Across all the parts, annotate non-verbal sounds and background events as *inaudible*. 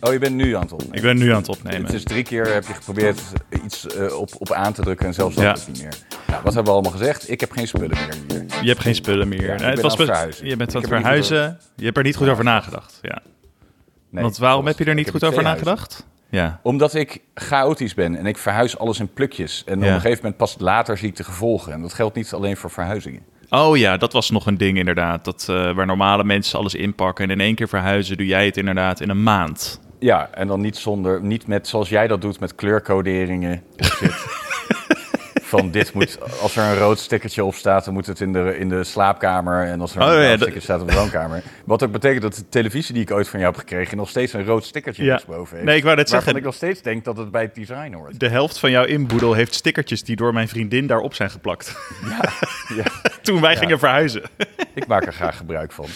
Oh, je bent nu aan het opnemen. Ik ben nu aan het opnemen. Het is drie keer heb je geprobeerd iets eh, op, op aan te drukken en zelfs dat Ja. niet meer. Nou, wat hebben we allemaal gezegd? Ik heb geen spullen meer hier. Je hebt geen spullen meer. Ja, het best- verhuizen. Je bent aan het er verhuizen. Je hebt er niet goed over nagedacht. Ja. Nee, Want waarom heb je er niet goed over huizen. nagedacht? Ja. Omdat ik chaotisch ben en ik verhuis alles in plukjes. En Ja. op een gegeven moment pas later zie ik de gevolgen. En dat geldt niet alleen voor verhuizingen. Oh ja, dat was nog een ding inderdaad. Dat, eh, waar normale mensen alles inpakken en in één keer verhuizen, doe jij het inderdaad in een maand. Ja, en dan niet zonder, niet met zoals jij dat doet met kleurcoderingen. *laughs* Van dit moet, als er een rood stickertje op staat, dan moet het in de, in de slaapkamer. En als er een Oh, ja, blauw dat- sticker staat op de woonkamer. Wat ook betekent dat de televisie die ik ooit van jou heb gekregen nog steeds een rood stickertje Ja. rechtsboven heeft. Nee, ik wou net zeggen- ik nog steeds denk dat het bij het design hoort. De helft van jouw inboedel heeft stickertjes die door mijn vriendin daarop zijn geplakt. Ja, *laughs* Toen wij gingen verhuizen. ik maak er graag gebruik van.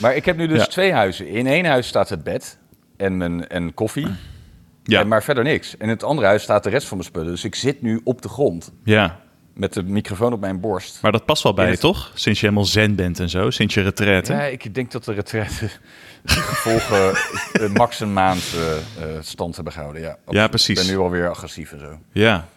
Maar ik heb nu dus Ja. twee huizen. In één huis staat het bed en, mijn, en koffie. Ja. En maar verder niks. En in het andere huis staat de rest van mijn spullen. Dus ik zit nu op de grond ja, met de microfoon op mijn borst. maar dat past wel bij je, toch? Sinds je helemaal zen bent en zo, sinds je retraite. Ja, ik denk dat de retraite de *laughs* gevolgen eh, max een maand eh, eh, stand hebben gehouden. Ja, precies. Ik ben nu alweer agressief en zo. Ja.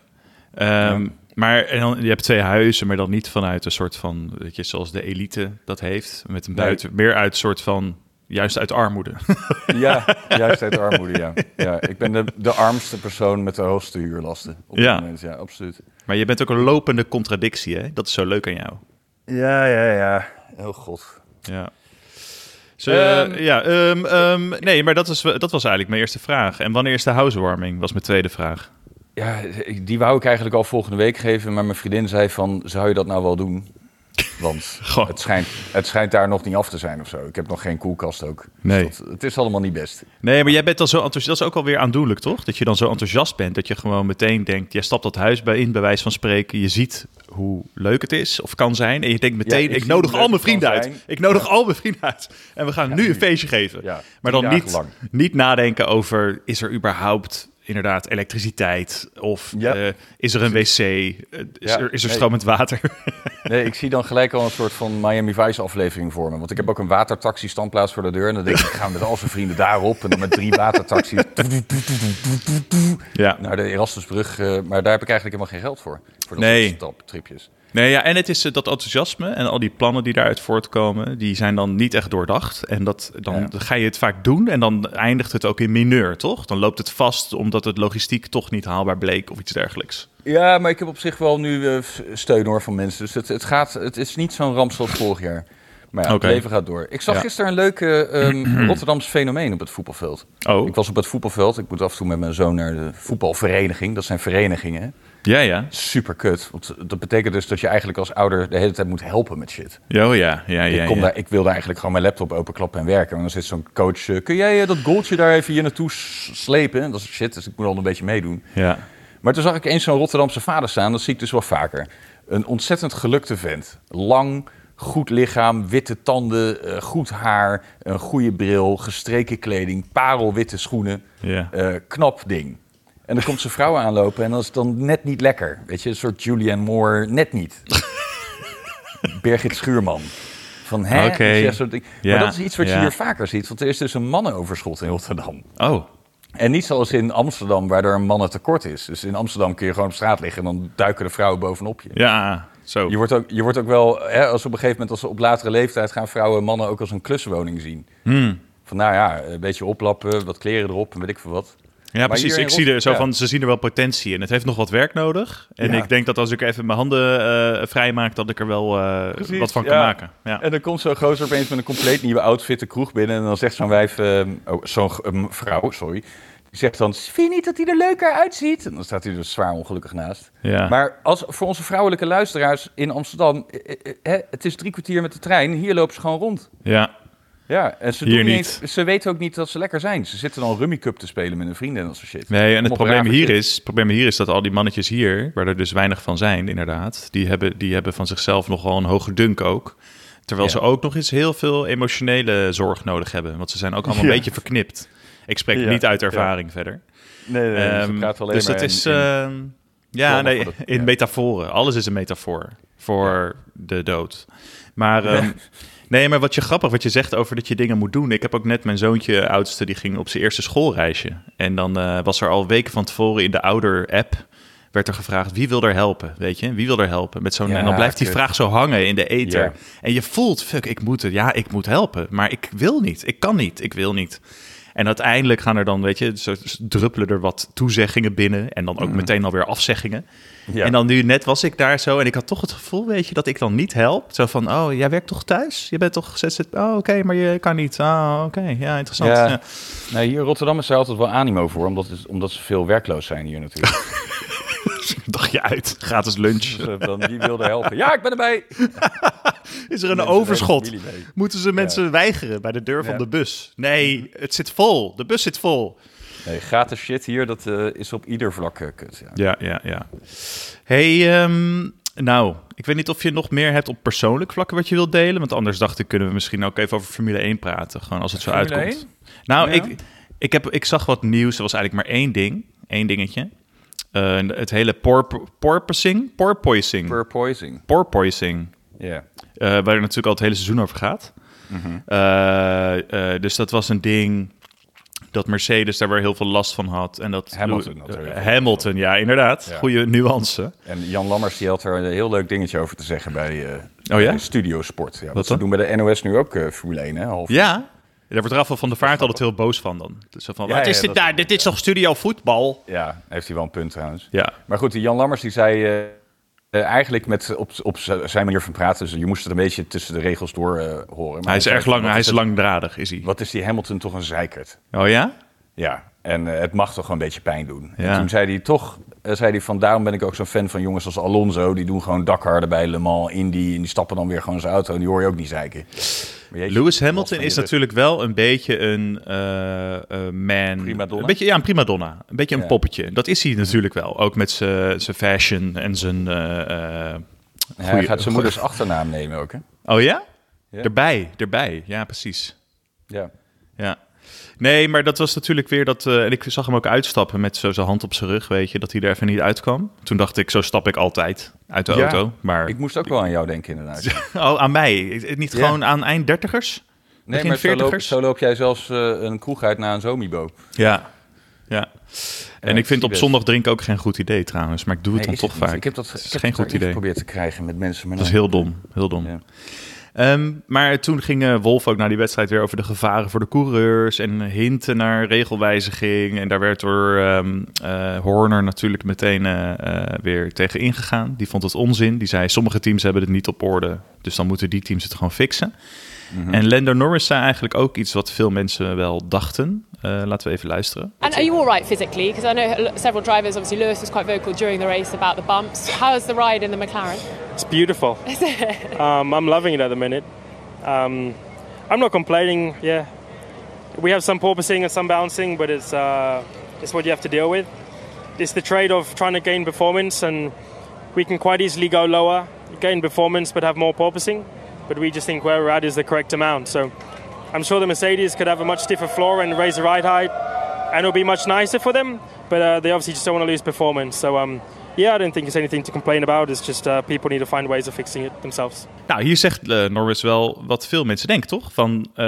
Ehm, Maar en dan, je hebt twee huizen, maar dan niet vanuit een soort van, weet je, zoals de elite dat heeft. Met een Nee. buiten, meer uit een soort van, juist uit armoede. *laughs* Ja, juist uit armoede, ja. ja ik ben de, de armste persoon met de hoogste huurlasten. Op dit Ja. moment, ja, absoluut. maar je bent ook een lopende contradictie, hè? Dat is zo leuk aan jou. Ja, ja, ja. Oh god. Ja. Zo, Ehm. ja, ehm, ehm, nee, maar dat, is, dat was eigenlijk mijn eerste vraag. En wanneer is de housewarming? Was mijn tweede vraag. Ja, die wou ik eigenlijk al volgende week geven, maar mijn vriendin zei van, zou je dat nou wel doen? Want *laughs* het schijnt, het schijnt daar nog niet af te zijn of zo. Ik heb nog geen koelkast ook. Nee. Dus dat- het is allemaal niet best. Nee, maar jij bent dan zo enthousiast. Dat is ook alweer aandoenlijk, toch? Dat je dan zo enthousiast bent dat je gewoon meteen denkt: jij stapt dat huis bij in, bij wijze van spreken. Je ziet hoe leuk het is of kan zijn. En je denkt meteen: Ja, ik nodig al mijn vrienden uit. zijn. Ik nodig al mijn vrienden uit. En we gaan nu een feestje geven. Maar dan niet, lang. niet nadenken over: is er überhaupt inderdaad elektriciteit? Of Ja. eh, is er een wc? Eh, is, Ja, er, is er nee. stromend water? *laughs* Nee, ik zie dan gelijk al een soort van Miami Vice aflevering voor me. Want ik heb ook een watertaxi standplaats voor de deur. En dan denk ik, ik ga met al zijn vrienden daarop. En dan met drie watertaxis ja. naar de Erasmusbrug. eh, maar daar heb ik eigenlijk helemaal geen geld voor. Voor dat Nee. soort staptripjes. Nee, ja, en het is eh, dat enthousiasme en al die plannen die daaruit voortkomen, die zijn dan niet echt doordacht. En dat, dan Ja. ga je het vaak doen en dan eindigt het ook in mineur, toch? Dan loopt het vast omdat het logistiek toch niet haalbaar bleek of iets dergelijks. Ja, maar ik heb op zich wel nu eh, steun hoor van mensen. Dus het, het, gaat, het is niet zo'n ramp zoals vorig jaar. Maar ja, het leven gaat door. Ik zag Ja. gisteren een leuke ehm *clears throat* Rotterdamse fenomeen op het voetbalveld. Oh, Ik was op het voetbalveld. Ik moet af en toe met mijn zoon naar de voetbalvereniging. Dat zijn verenigingen. Ja, ja. Super kut. Want dat betekent dus dat je eigenlijk als ouder de hele tijd moet helpen met shit. Oh ja, ja, ja. ik, kom ja. Daar, ik wilde eigenlijk gewoon mijn laptop openklappen en werken. En dan zit zo'n coach, eh, kun jij eh, dat goaltje daar even hier naartoe slepen? En dat is shit, dus ik moet al een beetje meedoen. ja. Maar toen zag ik eens zo'n Rotterdamse vader staan, dat zie ik dus wel vaker. Een ontzettend gelukte vent. Lang, goed lichaam, witte tanden, eh, goed haar, een goede bril, gestreken kleding, parelwitte schoenen. ja. Knap ding. En dan komt zijn vrouw aanlopen en dat is dan net niet lekker. Weet je, een soort Julianne Moore, net niet. *laughs* Birgit Schuurman. Van hè? Ja, Maar dat is iets wat je hier vaker ziet, want er is dus een mannenoverschot in Rotterdam. Oh, En niet zoals in Amsterdam, waar er een mannentekort is. Dus in Amsterdam kun je gewoon op straat liggen en dan duiken de vrouwen bovenop je. ja, zo. Je wordt ook, je wordt ook wel, hè, als op een gegeven moment, als ze op latere leeftijd gaan vrouwen en mannen ook als een kluswoning zien. Hmm. Van nou ja, een beetje oplappen, wat kleren erop en weet ik veel wat. Ja, precies. Ik zie er zo van, ze zien er wel potentie in. Het heeft nog wat werk nodig. En Ja. ik denk dat als ik even mijn handen eh vrij maak, dat ik er wel eh, Precies, wat van kan maken. Ja. En dan komt zo'n gozer opeens met een compleet nieuwe outfit de kroeg binnen. En dan zegt zo'n wijf, ehm, oh, zo'n vrouw, sorry. Die zegt dan, vind je niet dat hij er leuker uitziet? En dan staat hij er zwaar ongelukkig naast. Ja. Maar als, voor onze vrouwelijke luisteraars in Amsterdam, eh, het is drie kwartier met de trein. Hier lopen ze gewoon rond. ja. Ja, en ze, Hier doen niet. niet. eens- ze weten ook niet dat ze lekker zijn. Ze zitten dan Rummy Cup te spelen met hun vrienden en dat soort shit. Nee, en het probleem hier, shit. is, het probleem hier is dat al die mannetjes hier, waar er dus weinig van zijn, inderdaad, die hebben, die hebben van zichzelf nogal een hoge dunk ook. Terwijl Ja. ze ook nog eens heel veel emotionele zorg nodig hebben. Want ze zijn ook allemaal Ja. een beetje verknipt. Ik spreek Ja, niet uit ervaring verder. Nee, nee, Ehm, ze praten alleen dus het in- is. in- ehm, ja, nee, in metaforen. Alles is een metafoor voor de dood. Maar ehm, *laughs* Nee, maar wat je grappig wat je zegt over dat je dingen moet doen. Ik heb ook net mijn zoontje, oudste, die ging op zijn eerste schoolreisje. En dan eh, was er al weken van tevoren in de ouder-app werd er gevraagd wie wil er helpen, weet je? Wie wil er helpen met zo'n Ja, en dan blijft die kut. vraag zo hangen in de ether. Ja. En je voelt, fuck, ik moet het. Ja, ik moet helpen, maar ik wil niet. Ik kan niet. Ik wil niet. En uiteindelijk gaan er dan, weet je, zo druppelen er wat toezeggingen binnen en dan ook meteen alweer afzeggingen. Ja. En dan nu net was ik daar zo en ik had toch het gevoel, weet je, dat ik dan niet help. Zo van, oh, jij werkt toch thuis? Je bent toch ZZ... Oh, oké, maar je kan niet. Oh, oké, ja, interessant. Ja. Ja. Nee, hier in Rotterdam is er altijd wel animo voor, omdat, het- omdat ze veel werkloos zijn hier natuurlijk. *laughs* *laughs* Dagje uit, gratis lunch. Dus, eh, dan, wie wilde helpen? Ja, ik ben erbij! *laughs* Is er een Mensen overschot? Moeten ze mensen weigeren bij de deur van Ja. de bus? Nee, het zit vol. De bus zit vol. Nee, gratis shit hier, dat eh, is op ieder vlak eh, kut. Ja. Ja, ja, ja. Hey, ehm, nou, ik weet niet of je nog meer hebt op persoonlijk vlak wat je wilt delen. Want anders dacht ik, kunnen we misschien ook even over Formule 1 praten. Gewoon als het zo Formule uitkomt. Nou, ik, ik, heb, ik zag wat nieuws. Er was eigenlijk maar één ding. Één dingetje. Eh, het hele por, porpoising. Porpoising. Purpoising. Porpoising. Ja. Eh, waar er natuurlijk al het hele seizoen over gaat. Mhm. Eh, dus dat was een ding dat Mercedes daar weer heel veel last van had. En dat Hamilton last Hamilton, ja, inderdaad. Ja. Goede nuance. En Jan Lammers die had er een heel leuk dingetje over te zeggen bij, eh Oh ja? bij Studio Sport. Ja, Wat ze doen bij de NOS nu ook eh, Formule 1, hè? Half. Ja, daar wordt Rafael van der Vaart altijd heel boos van dan. Dus van, Ja, wat ja, is dit daar? Dit is toch studio voetbal? Ja, heeft hij wel een punt trouwens. Ja, Maar goed, die Jan Lammers die zei eh, eh, eigenlijk met, op, op zijn manier van praten, dus je moest het een beetje tussen de regels door eh, horen. Maar hij is erg lang, hij is het- langdradig, is hij. Wat is die Hamilton toch een zeikert? Oh ja? Ja, en eh, het mag toch een beetje pijn doen. Ja. En toen zei hij toch, eh, zei hij van daarom ben ik ook zo'n fan van jongens als Alonso. Die doen gewoon dakharden bij Le Mans, Indy. En die stappen dan weer gewoon zijn auto en die hoor je ook niet zeiken. Jeetje, Lewis Hamilton is natuurlijk wel een beetje een eh, man. Primadonna? Een beetje, ja, een primadonna. Een beetje een Ja. poppetje. Dat is hij natuurlijk wel. Ook met zijn zijn fashion en zijn... hij gaat zijn moeders achternaam nemen ook, hè? Oh ja? Ja. Erbij, erbij. Ja, precies. Ja. Ja. Nee, maar dat was natuurlijk weer dat... eh, en ik zag hem ook uitstappen met zo zijn hand op zijn rug, weet je. Dat hij er even niet uitkwam. Toen dacht ik, zo stap ik altijd uit de Ja, auto. Maar... Ik moest ook wel aan jou denken, inderdaad. *laughs* Oh, aan mij. Niet Ja. gewoon aan eind dertigers? Nee, maar zo loop, veertigers? zo loop jij zelfs eh, een kroeg uit na een zomibo. Ja. Ja. En Ja, ik vind op zondag drinken ook geen goed idee trouwens. Maar ik doe het Nee, dan toch het vaak. Ik heb dat, Het is ik heb geen goed idee. geprobeerd te krijgen met mensen. Maar Dat is heel dom. Heel dom. Ja. Ehm, maar toen ging eh, Wolf ook na die wedstrijd weer over de gevaren voor de coureurs en hinten naar regelwijziging. En daar werd door ehm, eh, Horner natuurlijk meteen eh, eh, weer tegen ingegaan. Die vond het onzin. Die zei, sommige teams hebben het niet op orde, dus dan moeten die teams het gewoon fixen. Mhm. En Lando Norris zei eigenlijk ook iets wat veel mensen wel dachten. Eh, laten we even luisteren. And are you all right physically? Because I know several drivers, obviously Lewis was quite vocal during the race about the bumps. How's the ride in the McLaren? It's beautiful. *laughs* um, I'm loving it at the minute. Um, I'm not complaining. Yeah, we have some porpoising and some bouncing, but it's uh, it's what you have to deal with. It's the trade of trying to gain performance, and we can quite easily go lower, gain performance, but have more porpoising. But we just think where we're at is the correct amount. So I'm sure the Mercedes could have a much stiffer floor and raise the ride height, and it'll be much nicer for them. But uh, they obviously just don't want to lose performance. So um, yeah, I don't think it's anything to complain about. It's just uh, people need to find ways of fixing it themselves. Nou, hier zegt eh, Norris wel wat veel mensen denken, toch? Van eh,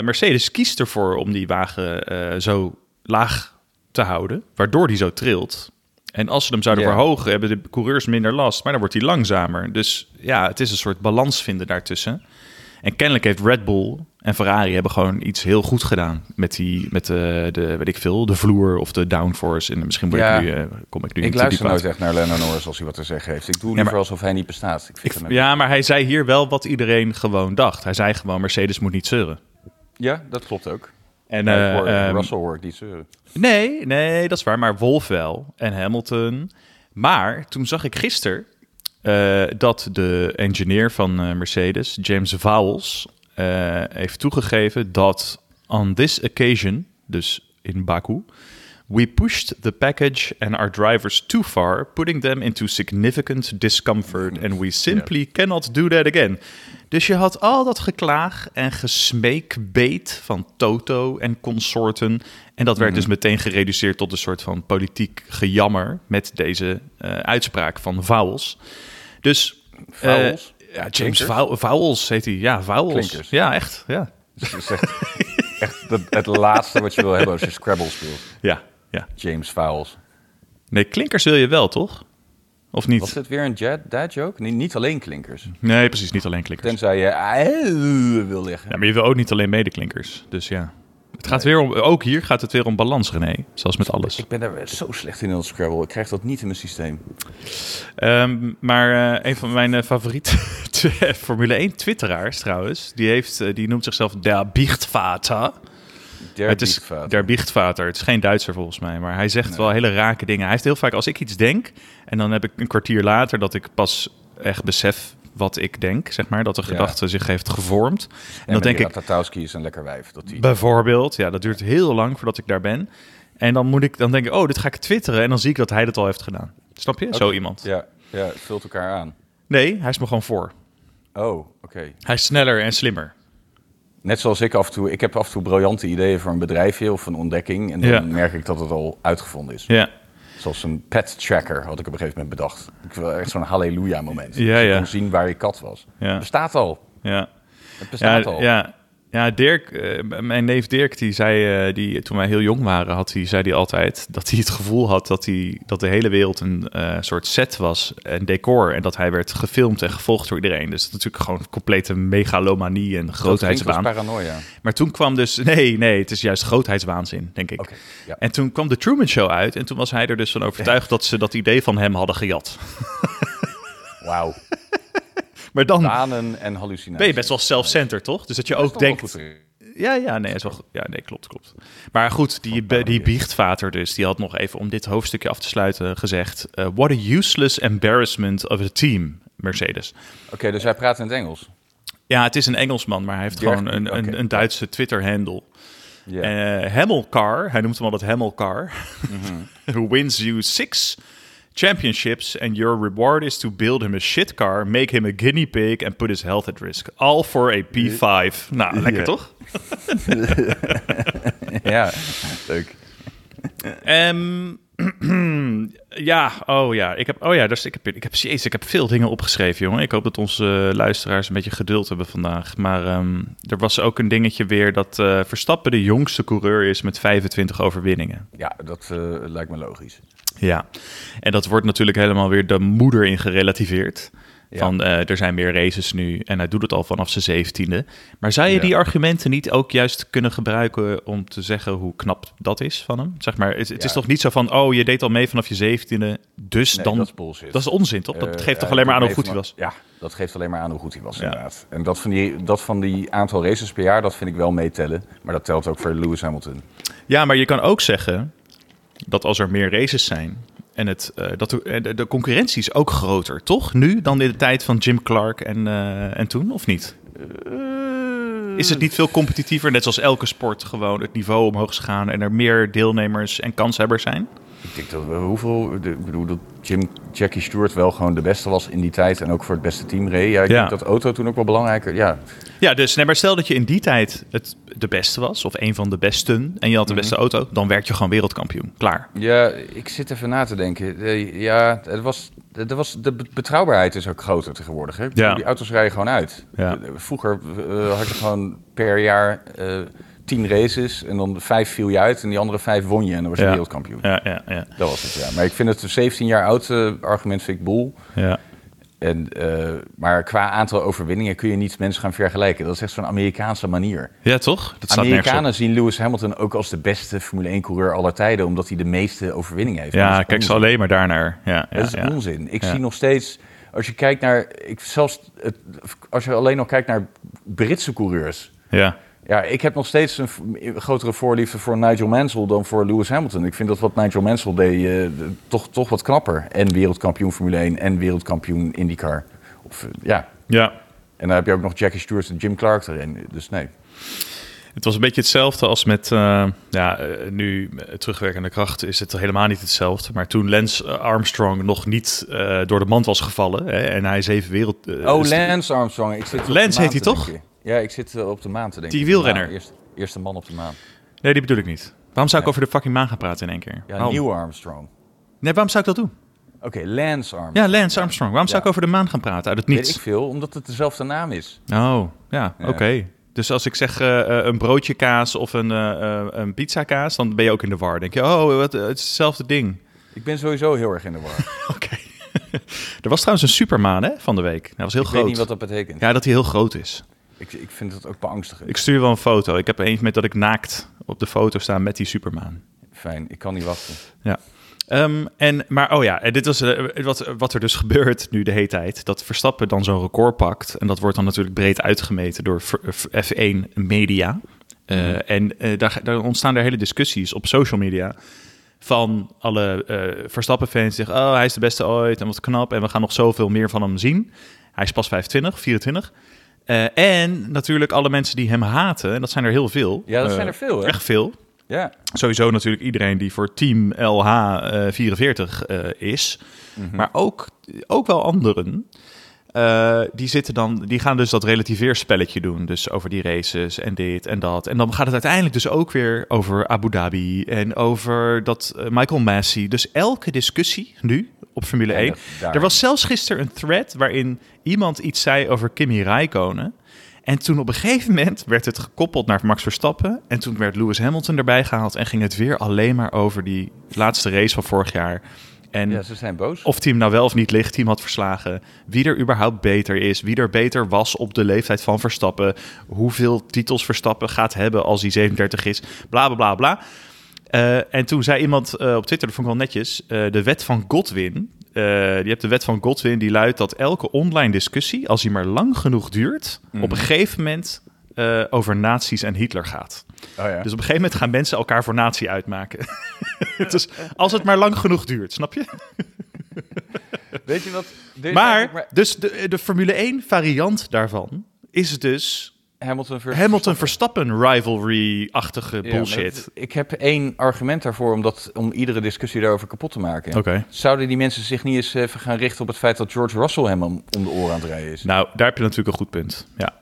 Mercedes kiest ervoor om die wagen zo laag te houden, waardoor die zo trilt. En als ze hem zouden verhogen, hebben de coureurs minder last, maar dan wordt hij langzamer. Dus ja, het is een soort balans vinden daartussen. En kennelijk heeft Red Bull en Ferrari hebben gewoon iets heel goed gedaan met die, met de, de weet ik veel, de vloer of de downforce. En misschien Ja. ik nu, eh, kom ik nu Ik luister nooit echt naar Lennon Norris als hij wat te zeggen heeft. Ik doe Ja, liever maar- alsof hij niet bestaat. Ik vind Ik- ja, maar hij zei hier wel wat iedereen gewoon dacht. Hij zei gewoon, Mercedes moet niet zeuren. ja, dat klopt ook. En, ik eh, hoor, ehm, Russell hoor ik niet zeuren. Nee, nee, dat is waar. Maar Wolf wel. En Hamilton. Maar toen zag ik gisteren eh, dat de engineer van eh, Mercedes, James Vowles, heeft toegegeven dat on this occasion, dus in Baku, we pushed the package and our drivers too far, putting them into significant discomfort, and we simply cannot do that again. Dus je had al dat geklaag en gesmeekbeet van Toto en consorten. En dat werd dus meteen gereduceerd tot een soort van politiek gejammer met deze eh, uitspraak van Vowels. Dus eh, Vowels? Ja, James? Vowels, Vowels heet hij. Ja, Vowels. Klinkers. Ja, echt. Ja. Dus echt het, het laatste wat je wil hebben als je Scrabble speelt. Ja, ja. James Fowles. Nee, klinkers wil je wel, toch? Of niet? Was dit weer een dad, dad joke? Nee, niet alleen klinkers. Nee, precies. Niet alleen klinkers. Tenzij je eh, wil liggen. Ja, maar je wil ook niet alleen medeklinkers. Dus ja. Het gaat weer om, ook hier gaat het weer om balans, René. Zoals met alles. Ik ben daar zo slecht in in Scrabble. Ik krijg dat niet in mijn systeem. Ehm, maar eh, een van mijn uh, favoriete *laughs* Formule 1 twitteraars trouwens, die, heeft, uh, die noemt zichzelf Der Biechtvater. Der het is Biechtvater. Der Biechtvater. Het is geen Duitser volgens mij, maar hij zegt wel hele rake dingen. Hij heeft heel vaak, als ik iets denk, en dan heb ik een kwartier later dat ik pas echt besef wat ik denk, zeg maar, dat de gedachte zich heeft gevormd. En, En dan denk ik, Tatowski is een lekker wijf. Dat die... bijvoorbeeld, ja, dat duurt heel lang voordat ik daar ben. En dan moet ik, dan denk ik, oh, dit ga ik twitteren. En dan zie ik dat hij dat al heeft gedaan. Snap je? Zo iemand. Ja, ja, het vult elkaar aan. Nee, hij is me gewoon voor. Oh, oké. Hij is sneller en slimmer. Net zoals ik af en toe, ik heb af en toe briljante ideeën voor een bedrijfje of een ontdekking. En dan Ja. merk ik dat het al uitgevonden is. Ja, Zoals een pet tracker had ik op een gegeven moment bedacht. Ik wil echt zo'n halleluja moment. Ja, je ja. kon zien waar je kat was. Ja. Bestaat al. ja. Het Ja, bestaat al. ja, ja Dirk, eh, mijn neef Dirk, die zei, eh, die, toen wij heel jong waren, had hij, zei hij altijd dat hij het gevoel had dat, hij, dat de hele wereld een eh, soort set was, een decor. En dat hij werd gefilmd en gevolgd door iedereen. Dus dat is natuurlijk gewoon complete megalomanie en Dat grootheidswaan. paranoia. Maar toen kwam dus, *laughs* nee, nee, het is juist grootheidswaanzin, denk ik. Ja. En toen kwam de Truman Show uit en toen was hij er dus van overtuigd dat ze dat idee van hem hadden gejat. Wauw. Maar dan Banen en hallucinaties. ben je best wel self-centered, toch? Dus dat je Dat ook denkt. Ja, ja, nee, is wel, ja, nee, klopt, klopt. Maar goed, die, die biechtvater dus, die had nog even om dit hoofdstukje af te sluiten gezegd... eh, what a useless embarrassment of a team, Mercedes. Oké, dus hij praat in het Engels. Ja, het is een Engelsman, maar hij heeft gewoon een, een, een Duitse Twitter-handle. Eh Hamilcar, hij noemt hem altijd Hamilcar, *laughs* who wins you six championships and your reward is to build him a shit car, make him a guinea pig and put his health at risk. All for a P5. Nou, lekker Ja. toch? *laughs* ja, leuk. Ehm, *clears throat* ja, oh ja, ik heb, oh ja, dus ik heb, ik heb, jezus, ik heb veel dingen opgeschreven, jongen. Ik hoop dat onze luisteraars een beetje geduld hebben vandaag. Maar ehm, er was ook een dingetje weer dat eh, Verstappen de jongste coureur is met 25 overwinningen. Ja, dat eh, lijkt me logisch. Ja, en dat wordt natuurlijk helemaal weer de moeder in gerelativeerd. Ja. Van eh, er zijn meer races nu en hij doet het al vanaf zijn zeventiende. Maar zou je Ja. die argumenten niet ook juist kunnen gebruiken om te zeggen hoe knap dat is van hem? Zeg maar, het, het is toch niet zo van, oh je deed al mee vanaf je zeventiende, dus Nee, dan... dat is bullshit. Dat is onzin, toch? Dat Eh, geeft toch ja, alleen maar aan hoe goed hij was. Ja, dat geeft alleen maar aan hoe goed hij was, inderdaad. En dat van, die, dat van die aantal races per jaar, dat vind ik wel meetellen. Maar dat telt ook voor Lewis Hamilton. Ja, maar je kan ook zeggen dat als er meer races zijn en het, eh, dat de, eh, de, concurrentie is ook groter, toch? Nu dan in de tijd van Jim Clark en, eh, en toen, of niet? Is het niet veel competitiever, net zoals elke sport, gewoon het niveau omhoog is gegaan en er meer deelnemers en kanshebbers zijn? Ik denk dat we hoeveel... de- Ik bedoel dat Jim, Jackie Stewart wel gewoon de beste was in die tijd. En ook voor het beste team reed. Ja, ik Ja. denk dat auto toen ook wel belangrijker... Ja, Ja, dus nee, maar stel dat je in die tijd het de beste was, of een van de besten, en je had de beste auto, dan werd je gewoon wereldkampioen. Klaar. Ja, ik zit even na te denken. Eh, Ja, het was, het was, de be- betrouwbaarheid is ook groter tegenwoordig. Hè? Ja. Die auto's rijden gewoon uit. Ja. Eh, Vroeger eh, had je gewoon per jaar tien races en dan vijf viel je uit en die andere vijf won je en dan was je Ja. wereldkampioen. Ja, ja, ja. Dat was het, ja. Maar ik vind het een 17 jaar oud eh, argument vind ik boel. ja. En, eh, maar qua aantal overwinningen kun je niet mensen gaan vergelijken. Dat is echt zo'n Amerikaanse manier. Ja, toch? Dat. Amerikanen zien Lewis Hamilton ook als de beste Formule 1-coureur aller tijden, omdat hij de meeste overwinningen heeft. Ja, kijk ze alleen maar daarnaar. Ja, ja, Dat is ja. onzin. Ik Ja. zie nog steeds, als je kijkt naar, ik, zelfs het, als je alleen nog kijkt naar Britse coureurs. Ja. Ja, ik heb nog steeds een grotere voorliefde voor Nigel Mansell dan voor Lewis Hamilton. Ik vind dat wat Nigel Mansell deed eh, toch, toch wat knapper. En wereldkampioen Formule 1 en wereldkampioen IndyCar. Of, eh, ja. ja. En dan heb je ook nog Jackie Stewart en Jim Clark erin. Dus nee. Het was een beetje hetzelfde als met, eh, ja, nu terugwerkende kracht is het helemaal niet hetzelfde. Maar toen Lance Armstrong nog niet door de mand was gevallen hè, en hij zeven wereld... eh, Oh, Lance Armstrong. Ik zit Lance heet hij toch? Ja, ik zit eh, op de maan te denken. Die wielrenner. De maan, Eerste, eerste man op de maan. Nee, die bedoel ik niet. Waarom zou ik over de fucking maan gaan praten in één keer? Ja? Neil Armstrong. Nee, waarom zou ik dat doen? Oké, Lance Armstrong. Ja, Lance Armstrong. Waarom zou ik over de maan gaan praten? Uit het Weet niets. ik veel, omdat het dezelfde naam is. Oh, ja, oké. Dus als ik zeg eh, eh, een broodje kaas of een, eh, een pizza kaas, dan ben je ook in de war. denk je, oh, wat, het is hetzelfde ding. Ik ben sowieso heel erg in de war. *laughs* Oké. *laughs* er was trouwens een supermaan hè, van de week. Hij was heel ik groot. weet niet wat dat betekent. Ja, dat hij heel groot is. Ik, ik vind het ook beangstigend. Ik stuur wel een foto. Ik heb er eentje met dat ik naakt op de foto sta met die supermaan. Fijn, ik kan niet wachten. Ja. Ehm, en, maar oh ja, dit was eh, wat, wat er dus *laughs* gebeurt nu de hele tijd. Dat Verstappen dan zo'n record pakt. En dat wordt dan natuurlijk breed uitgemeten door F- F- F1 Media. Eh, En eh, daar, daar ontstaan er hele discussies op social media. Van alle Verstappen-fans die zeggen... oh, hij is de beste ooit en wat knap... en we gaan nog zoveel meer van hem zien. Hij is pas 25, 24. Eh, en natuurlijk alle mensen die hem haten. En dat zijn er heel veel. Ja, dat Eh, zijn er veel, hè? Echt veel. Ja. Sowieso natuurlijk iedereen die voor team LH44 eh, is. Maar ook, ook wel anderen. Eh, die, zitten dan, die gaan dus dat relativeerspelletje doen. Dus over die races en dit en dat. En dan gaat het uiteindelijk dus ook weer over Abu Dhabi. En over dat eh, Michael Massey. Dus elke discussie nu op Formule En 1. dat daar- Er was zelfs gisteren een thread waarin iemand iets zei over Kimi Räikkönen. En toen op een gegeven moment werd het gekoppeld naar Max Verstappen. En toen werd Lewis Hamilton erbij gehaald. En ging het weer alleen maar over die laatste race van vorig jaar. En ja, ze zijn boos. of team nou wel of niet licht team had verslagen. Wie er überhaupt beter is. Wie er beter was op de leeftijd van Verstappen. Hoeveel titels Verstappen gaat hebben als hij 37 is. Bla bla bla bla. Eh, en toen zei iemand eh, op Twitter, dat vond ik wel netjes, eh, de wet van Godwin. je hebt de wet van Godwin, die luidt dat elke online discussie, als die maar lang genoeg duurt, op een gegeven moment eh, over nazi's en Hitler gaat. Oh, ja. Dus op een gegeven moment gaan mensen elkaar voor nazi uitmaken. *laughs* dus als het maar lang genoeg duurt, snap je? Weet je wat? Maar, dus de, de Formule 1 variant daarvan is dus Hamilton Verstappen rivalry-achtige bullshit. ik heb één argument daarvoor om, dat, om iedere discussie daarover kapot te maken. Oké. Zouden die mensen zich niet eens even gaan richten op het feit dat George Russell hem om om de oren aan het rijden is? Nou, daar heb je natuurlijk een goed punt. Ja.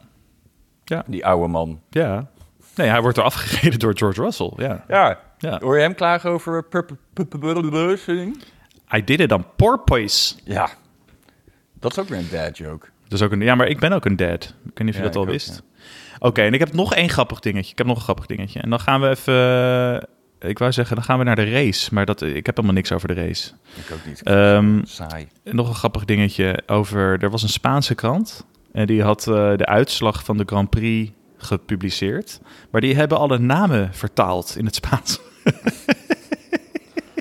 Die oude man. Ja. Nee, hij wordt er afgereden door George Russell. Ja. Ja. Ja. Hoor je hem klagen over... I did it on porpoise. Ja. Dat is ook weer een dad joke. Dus ook een, ja, maar ik ben ook een dad. Ik weet niet of je Ja, dat al ook, wist. Oké, en ik heb nog één grappig dingetje. Ik heb nog een grappig dingetje. En dan gaan we even... Ik wou zeggen, dan gaan we naar de race. Maar dat, ik heb helemaal niks over de race. Ik ook niet. Ehm, Saai. nog een grappig dingetje over... Er was een Spaanse krant. En die had eh, de uitslag van de Grand Prix gepubliceerd. Maar die hebben alle namen vertaald in het Spaans.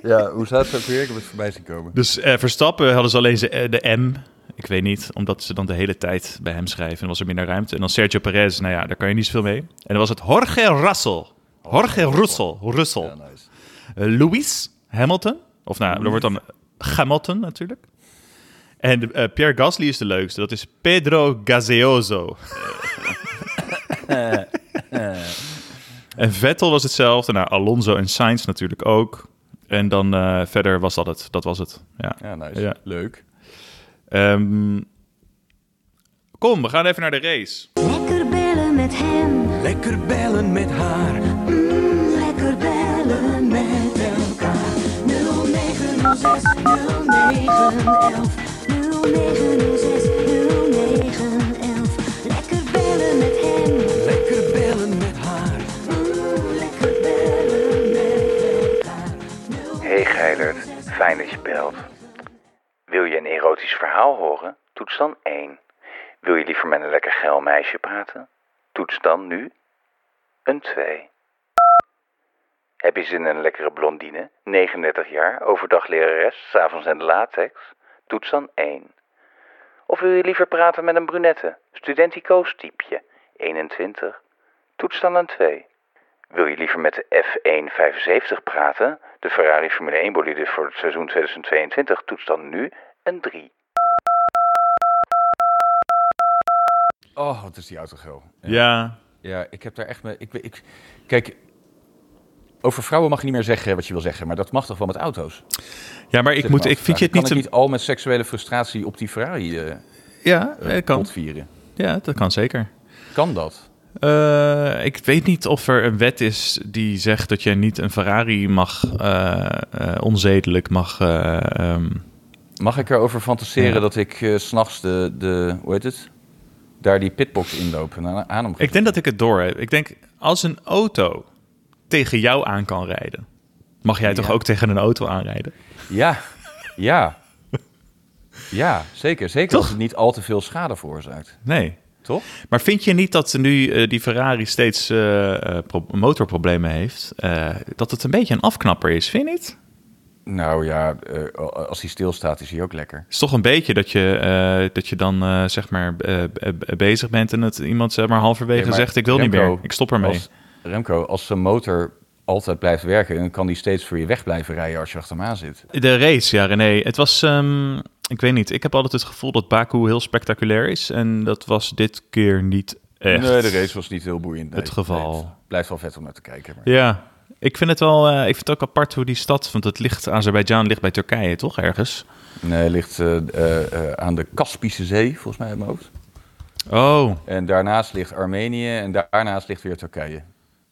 Ja, hoe staat het ook weer? Ik heb het voorbij zien komen. Dus eh, Verstappen hadden ze alleen eh, de M. Ik weet niet, omdat ze dan de hele tijd bij hem schrijven. En was er minder ruimte. En dan Sergio Perez, nou ja, daar kan je niet zoveel mee. En dan was het Jorge Russell. Jorge Russell. Russell. Ja, nice. Lewis Hamilton. Of nou, er wordt dan Hamilton natuurlijk. En eh, Pierre Gasly is de leukste. Dat is Pedro Gaseoso. *laughs* en Vettel was hetzelfde. Nou, Alonso en Sainz natuurlijk ook. En dan eh, verder was dat het. Dat was het. Ja. Ja, nice. Ja. Leuk. Ehm, kom, we gaan even naar de race. Lekker bellen met hem. Lekker bellen met haar. Mm, lekker bellen met elkaar. 0906 0911. Fijn dat je belt. Wil je een erotisch verhaal horen? Toets dan 1. Wil je liever met een lekker geil meisje praten? Toets dan nu een 2. Heb je zin in een lekkere blondine, 39 jaar, overdag lerares, s'avonds in de latex? Toets dan 1. Of wil je liever praten met een brunette, studentico's typeje, 21? Toets dan een 2. Wil je liever met de F175 praten, de Ferrari Formule 1 bolide voor het seizoen 2022? Toets dan nu een 3. Oh, wat is die auto geil. Ja, Ja, ik heb daar echt mee. Ik, ik, kijk, over vrouwen mag je niet meer zeggen wat je wil zeggen, maar dat mag toch wel met auto's? ja maar ik, Zeg moet, maar ik vind je het kan niet... ik een- niet al met seksuele frustratie op die Ferrari eh Ja, het kan. potvieren? Ja, dat kan zeker. Kan dat? Eh, ik weet niet of er een wet is die zegt dat je niet een Ferrari mag, onzedelijk mag, eh, ehm, Mag ik erover fantaseren Ja. dat ik s s'nachts de, de, hoe heet het? Daar die pitbox inloop en aan hem Ik denk dat ik het door heb. Ik denk, als een auto tegen jou aan kan rijden, mag jij toch ook tegen een auto aanrijden? Ja, ja. *laughs* Ja, zeker. Zeker Toch? als het niet al te veel schade veroorzaakt. Nee. Toch? Maar vind je niet dat nu eh, die Ferrari steeds eh, eh, pro- motorproblemen heeft, dat het een beetje een afknapper is? Vind je niet? Nou ja, als hij stilstaat is hij ook lekker. Het is toch een beetje dat je, dat je dan zeg maar bezig bent en het iemand zeg maar halverwege Nee, maar zegt ik wil niet meer, ik stop ermee. Als, Remco, als zijn motor altijd blijft werken, dan kan hij steeds voor je weg blijven rijden als je achter hem aan zit. De race, ja René. Het was, ehm, ik weet niet, ik heb altijd het gevoel dat Baku heel spectaculair is en dat was dit keer niet echt. Nee, de race was niet heel boeiend. Nee, Het geval. nee, het blijft wel vet om naar te kijken. Maar... Ja, ik vind het wel, eh, ik vind het ook apart hoe die stad, want het ligt, Azerbeidzjan ligt bij Turkije toch ergens? Nee, het ligt eh, eh, aan de Kaspische Zee, volgens mij in mijn hoofd. Oh, En daarnaast ligt Armenië en daarnaast ligt weer Turkije.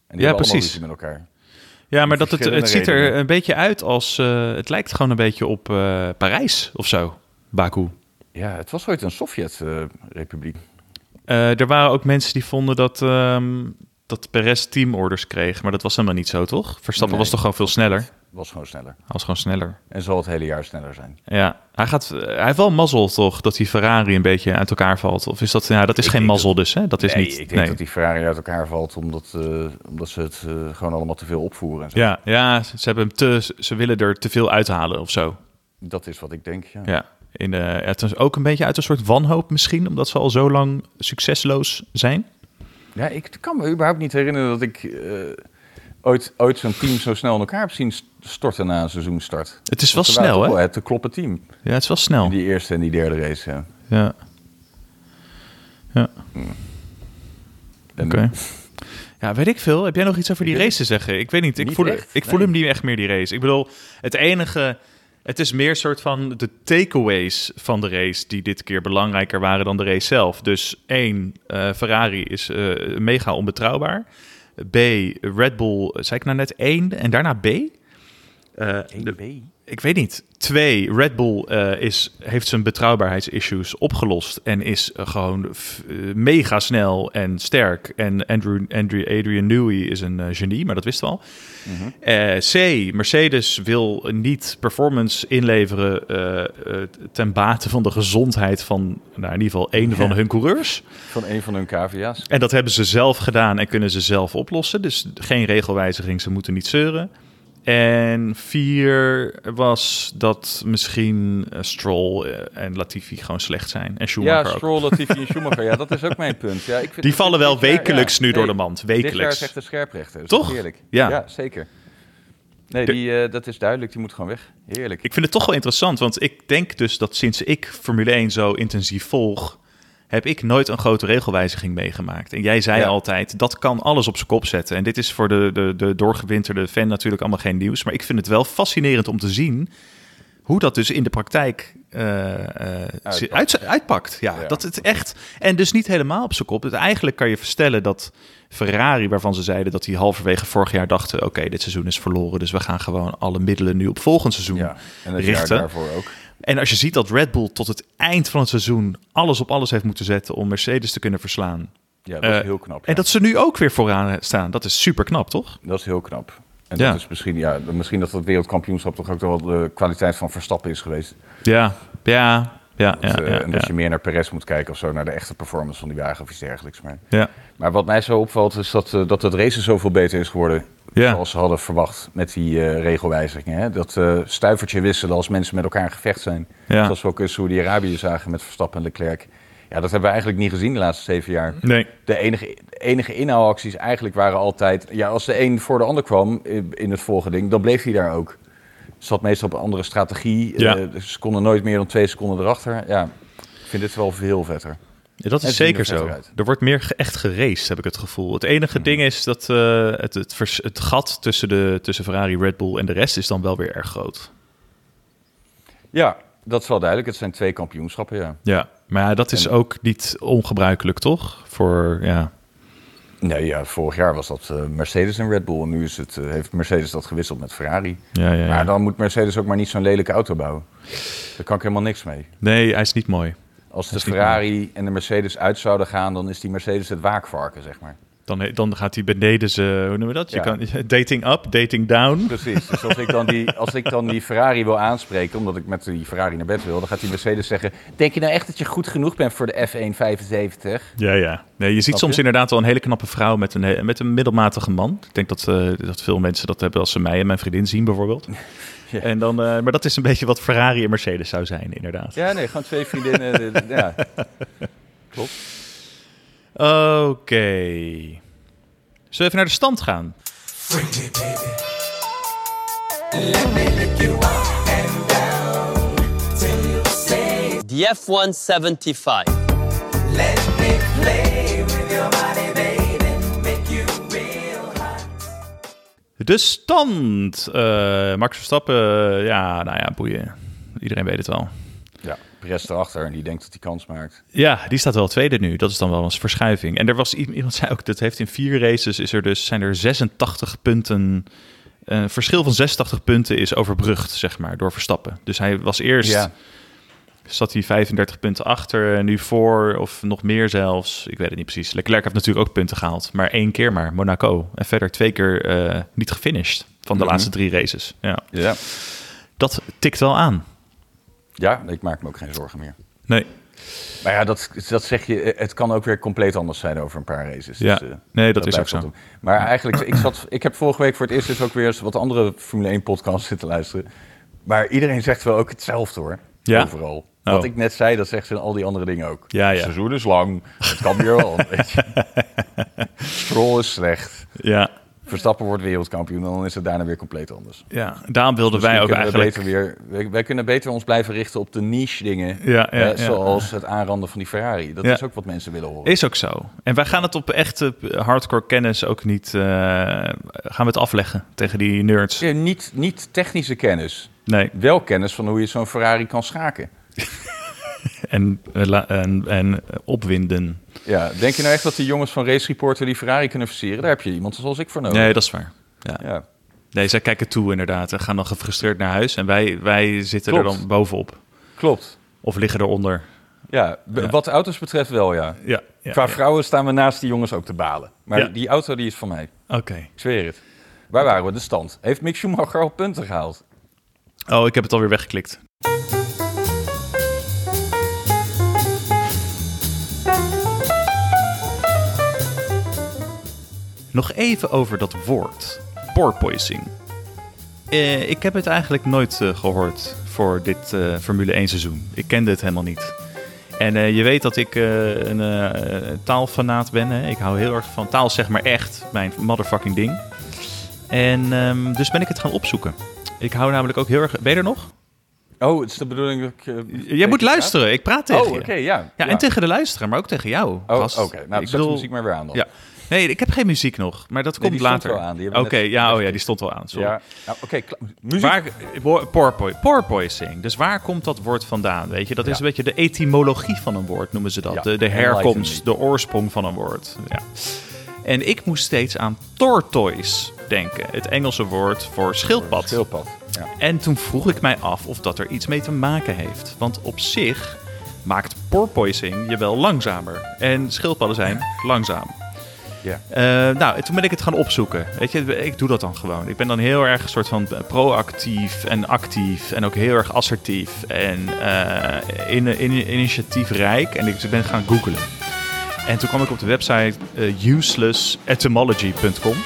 En die Ja, precies. met elkaar. ja, maar dat het, het ziet er een beetje uit als, eh, het lijkt gewoon een beetje op eh, Parijs of zo, Baku. Ja, het was ooit een Sovjet-republiek. Eh, er waren ook mensen die vonden dat, ehm dat Perez teamorders kreeg, maar dat was helemaal niet zo, toch? Verstappen Nee. was toch gewoon veel sneller? Hij was gewoon sneller. was gewoon sneller. En zal het hele jaar sneller zijn. Ja, hij, gaat, hij heeft wel mazzel toch, dat die Ferrari een beetje uit elkaar valt? Of is dat, ja, dat is Ik geen mazzel dus, hè? Dat is nee, niet, ik denk nee. dat die Ferrari uit elkaar valt omdat, eh, omdat ze het eh, gewoon allemaal te veel opvoeren. En zo. Ja, ja ze, hebben te, ze willen er te veel uithalen of zo. Dat is wat ik denk, ja. Ja, in de, het is ook een beetje uit een soort wanhoop misschien, omdat ze al zo lang succesloos zijn. Ja, ik kan me überhaupt niet herinneren dat ik eh, ooit, ooit zo'n team zo snel in elkaar heb zien storten na een seizoenstart. Het is wel Want snel, hè? Het te kloppen team. Ja, het is wel snel. In die eerste en die derde race, ja. Ja. Oké. Ja, weet ik veel. Heb jij nog iets over die race te zeggen? Ik weet niet. Ik Niet voel, echt, ik voel hem niet echt meer, die race. Ik bedoel, het enige... Het is meer soort van de takeaways van de race die dit keer belangrijker waren dan de race zelf. Dus één, eh, Ferrari is eh, mega onbetrouwbaar. B, Red Bull, zei ik nou net één en daarna B? Eh, de- ik weet niet. Twee, Red Bull eh, is, heeft zijn betrouwbaarheidsissues opgelost en is eh, gewoon mega snel en sterk. En Andrew, Andrew, Adrian Newey is een genie, maar dat wisten we al. Eh, C, Mercedes wil niet performance inleveren ten bate van de gezondheid van nou, in ieder geval één van hun coureurs. Van een van hun KVA's. En dat hebben ze zelf gedaan en kunnen ze zelf oplossen. Dus geen regelwijziging, ze moeten niet zeuren. En vier was dat misschien eh, Stroll eh, en Latifi gewoon slecht zijn. En Schumacher Ja, ook. Stroll, Latifi en *laughs* Schumacher. Ja, dat is ook mijn punt. Ja, ik vind Die vallen wel dit wekelijks nu door de mand. Dit jaar Wekelijks. is echt een scherprechter. Toch? Heerlijk. Ja. ja, zeker. Nee, De- die, eh, dat is duidelijk. Die moet gewoon weg. Heerlijk. Ik vind het toch wel interessant, want ik denk dus dat sinds ik Formule 1 zo intensief volg, heb ik nooit een grote regelwijziging meegemaakt. En jij zei Ja. altijd, dat kan alles op zijn kop zetten. En dit is voor de, de, de doorgewinterde fan natuurlijk allemaal geen nieuws. Maar ik vind het wel fascinerend om te zien hoe dat dus in de praktijk eh, eh, Uitpakt. uit- uitpakt. Ja, Ja. dat het echt... En dus niet helemaal op zijn kop. Het, eigenlijk kan je verstellen dat Ferrari, waarvan ze zeiden dat die halverwege vorig jaar dachten... oké, dit seizoen is verloren, dus we gaan gewoon alle middelen nu op volgend seizoen Ja, en het richten. jaar daarvoor ook. En als je ziet dat Red Bull tot het eind van het seizoen alles op alles heeft moeten zetten om Mercedes te kunnen verslaan. Ja, dat is Eh, heel knap. ja. En dat ze nu ook weer vooraan staan, dat is super knap, toch? Dat is heel knap. En Ja. dat is misschien, ja, misschien dat het wereldkampioenschap toch ook wel de kwaliteit van Verstappen is geweest. Ja, ja, ja, ja. Dat, eh, ja, en dat ja. je meer naar Perez moet kijken of zo, naar de echte performance van die wagen of iets dergelijks. Maar, Ja. maar wat mij zo opvalt is dat, eh, dat het racen zoveel beter is geworden. Ja. Zoals ze hadden verwacht met die eh, regelwijzigingen. Hè? Dat eh, stuivertje wisselen als mensen met elkaar in gevecht zijn. Ja. Zoals we ook in Saudi-Arabië zagen met Verstappen en Leclerc. Ja, dat hebben we eigenlijk niet gezien de laatste zeven jaar. Nee. De enige, de enige inhaalacties eigenlijk waren altijd... Ja, als de een voor de ander kwam in, het volgende ding, dan bleef hij daar ook. Zat meestal op een andere strategie. Ja. Eh, ze konden nooit meer dan twee seconden erachter. Ja, ik vind dit wel veel vetter. Ja, dat is zeker er zo. uit. Er wordt meer echt geraced, heb ik het gevoel. Het enige ding is dat eh, het, het, vers- het gat tussen, de, tussen Ferrari, Red Bull en de rest is dan wel weer erg groot. Ja, dat is wel duidelijk. Het zijn twee kampioenschappen, ja. Ja, maar dat is En- ook niet ongebruikelijk, toch? Voor, ja... Nee, ja, vorig jaar was dat eh, Mercedes en Red Bull. En nu is het, eh, heeft Mercedes dat gewisseld met Ferrari. Ja, ja, ja. Maar dan moet Mercedes ook maar niet zo'n lelijke auto bouwen. Daar kan ik helemaal niks mee. Nee, hij is niet mooi. Als de Ferrari en de Mercedes uit zouden gaan, dan is die Mercedes het waakvarken, zeg maar. Dan, dan gaat hij beneden ze, hoe noemen we dat? Je Ja. kan, *laughs* dating up, dating down. Precies. Dus als ik, dan die, als ik dan die Ferrari wil aanspreken, omdat ik met die Ferrari naar bed wil, dan gaat die Mercedes zeggen: Denk je nou echt dat je goed genoeg bent voor de F175? Ja, ja. Nee, je ziet soms inderdaad wel een hele knappe vrouw met een, met een middelmatige man. Ik denk dat, eh, dat veel mensen dat hebben als ze mij en mijn vriendin zien bijvoorbeeld. *laughs* Ja. En dan, eh, maar dat is een beetje wat Ferrari en Mercedes zou zijn, inderdaad. Ja, nee, gewoon twee vriendinnen. de- de- ja. *laughs* Klopt. Oké. Zullen we even naar de stand gaan? The F-175. De stand. Eh, Max Verstappen, eh, ja, nou ja, boeien. Iedereen weet het wel. Ja, Perez erachter en die denkt dat hij kans maakt. Ja, die staat wel tweede nu. Dat is dan wel eens verschuiving. En er was iemand zei ook dat heeft in vier races is er dus zijn er 86 punten. Een verschil van 86 punten is overbrugd, zeg maar, door Verstappen. Dus hij was eerst Ja. Zat hij 35 punten achter en nu voor of nog meer zelfs. Ik weet het niet precies. Leclerc heeft natuurlijk ook punten gehaald, maar één keer maar Monaco en verder twee keer eh, niet gefinished van de Mhm. laatste drie races. Ja, Ja. dat tikt wel aan. ja, ik maak me ook geen zorgen meer. Nee, Maar ja, dat, dat zeg je, eh, het kan ook weer compleet anders zijn over een paar races. Ja. eh, Nee, dat is ook zo. om. Maar eigenlijk, ik, zat, ik heb vorige week voor het eerst dus ook weer eens wat andere Formule 1 podcasts zitten luisteren. Maar iedereen zegt wel ook hetzelfde hoor. Ja? Overal. Oh. Wat ik net zei, dat zegt ze in al die andere dingen ook. Ja, ja. Het seizoen is lang, het kan weer wel. *laughs* Stroll is slecht. ja, Verstappen wordt wereldkampioen, dan is het daarna weer compleet anders. ja. daarom wilden wij ook kunnen we eigenlijk... beter weer, wij, wij kunnen beter ons blijven richten op de niche dingen. Ja, ja, eh, ja. zoals het aanranden van die Ferrari. Dat is ook wat mensen willen horen. Is ook zo. En wij gaan het op echte hardcore kennis ook niet... eh, gaan we het afleggen tegen die nerds. Niet, niet technische kennis. Nee. Wel kennis van hoe je zo'n Ferrari kan schaken. *laughs* En, eh, en, en opwinden. Ja, denk je nou echt dat die jongens van Race Reporter die Ferrari kunnen versieren? Daar heb je iemand zoals ik voor nodig. Nee, dat is waar. Ja. Ja, Nee, zij kijken toe inderdaad. En gaan dan gefrustreerd naar huis. En wij, wij zitten er dan bovenop. klopt. Of liggen eronder. Ja, Ja. wat auto's betreft wel, ja. Ja. ja Qua vrouwen staan we naast die jongens ook te balen. Maar die auto die is van mij. Oké. Ik zweer het. Waar waren we? De stand. Heeft Mick Schumacher al punten gehaald? Oh, ik heb het alweer weggeklikt. Nog even over dat woord. Porpoising. Eh, ik heb het eigenlijk nooit eh, gehoord voor dit eh, Formule 1 seizoen. Ik kende het helemaal niet. En je weet dat ik een taalfanaat ben. Hè? Ik hou heel erg van taal, zeg maar echt. Mijn motherfucking ding. En ehm, dus ben ik het gaan opzoeken. Ik hou namelijk ook heel erg... Ben je er nog? Oh, het is de bedoeling dat ik... Jij moet praat? luisteren. Ik praat tegen Oh, oké, ja. Ja, en tegen de luisteraar, maar ook tegen jou. Oh, oké. Nou, ik zet de muziek maar weer aan dan. Ja. Nee, ik heb geen muziek nog, maar dat komt later. Oké, ja, oh ja, die stond wel aan. Sorry. Ja. Nou, oké, muziek. Waar, por- porpoi- porpoising. Dus waar komt dat woord vandaan? Weet je, dat is een beetje de etymologie van een woord, noemen ze dat. Ja, De, herkomst, de oorsprong van een woord. Ja. En ik moest steeds aan tortoise denken. Het Engelse woord voor schildpad. Schildpad. Ja. En toen vroeg ik mij af of dat er iets mee te maken heeft. Want op zich maakt porpoising je wel langzamer. En schildpadden zijn langzaam. Ja. Eh, nou, en toen ben ik het gaan opzoeken. Weet je, ik doe dat dan gewoon. Ik ben dan heel erg een soort van proactief en actief. En ook heel erg assertief. En eh, in, in, initiatiefrijk. En ik ben gaan googlen. En toen kwam ik op de website eh, uselessetymology.com.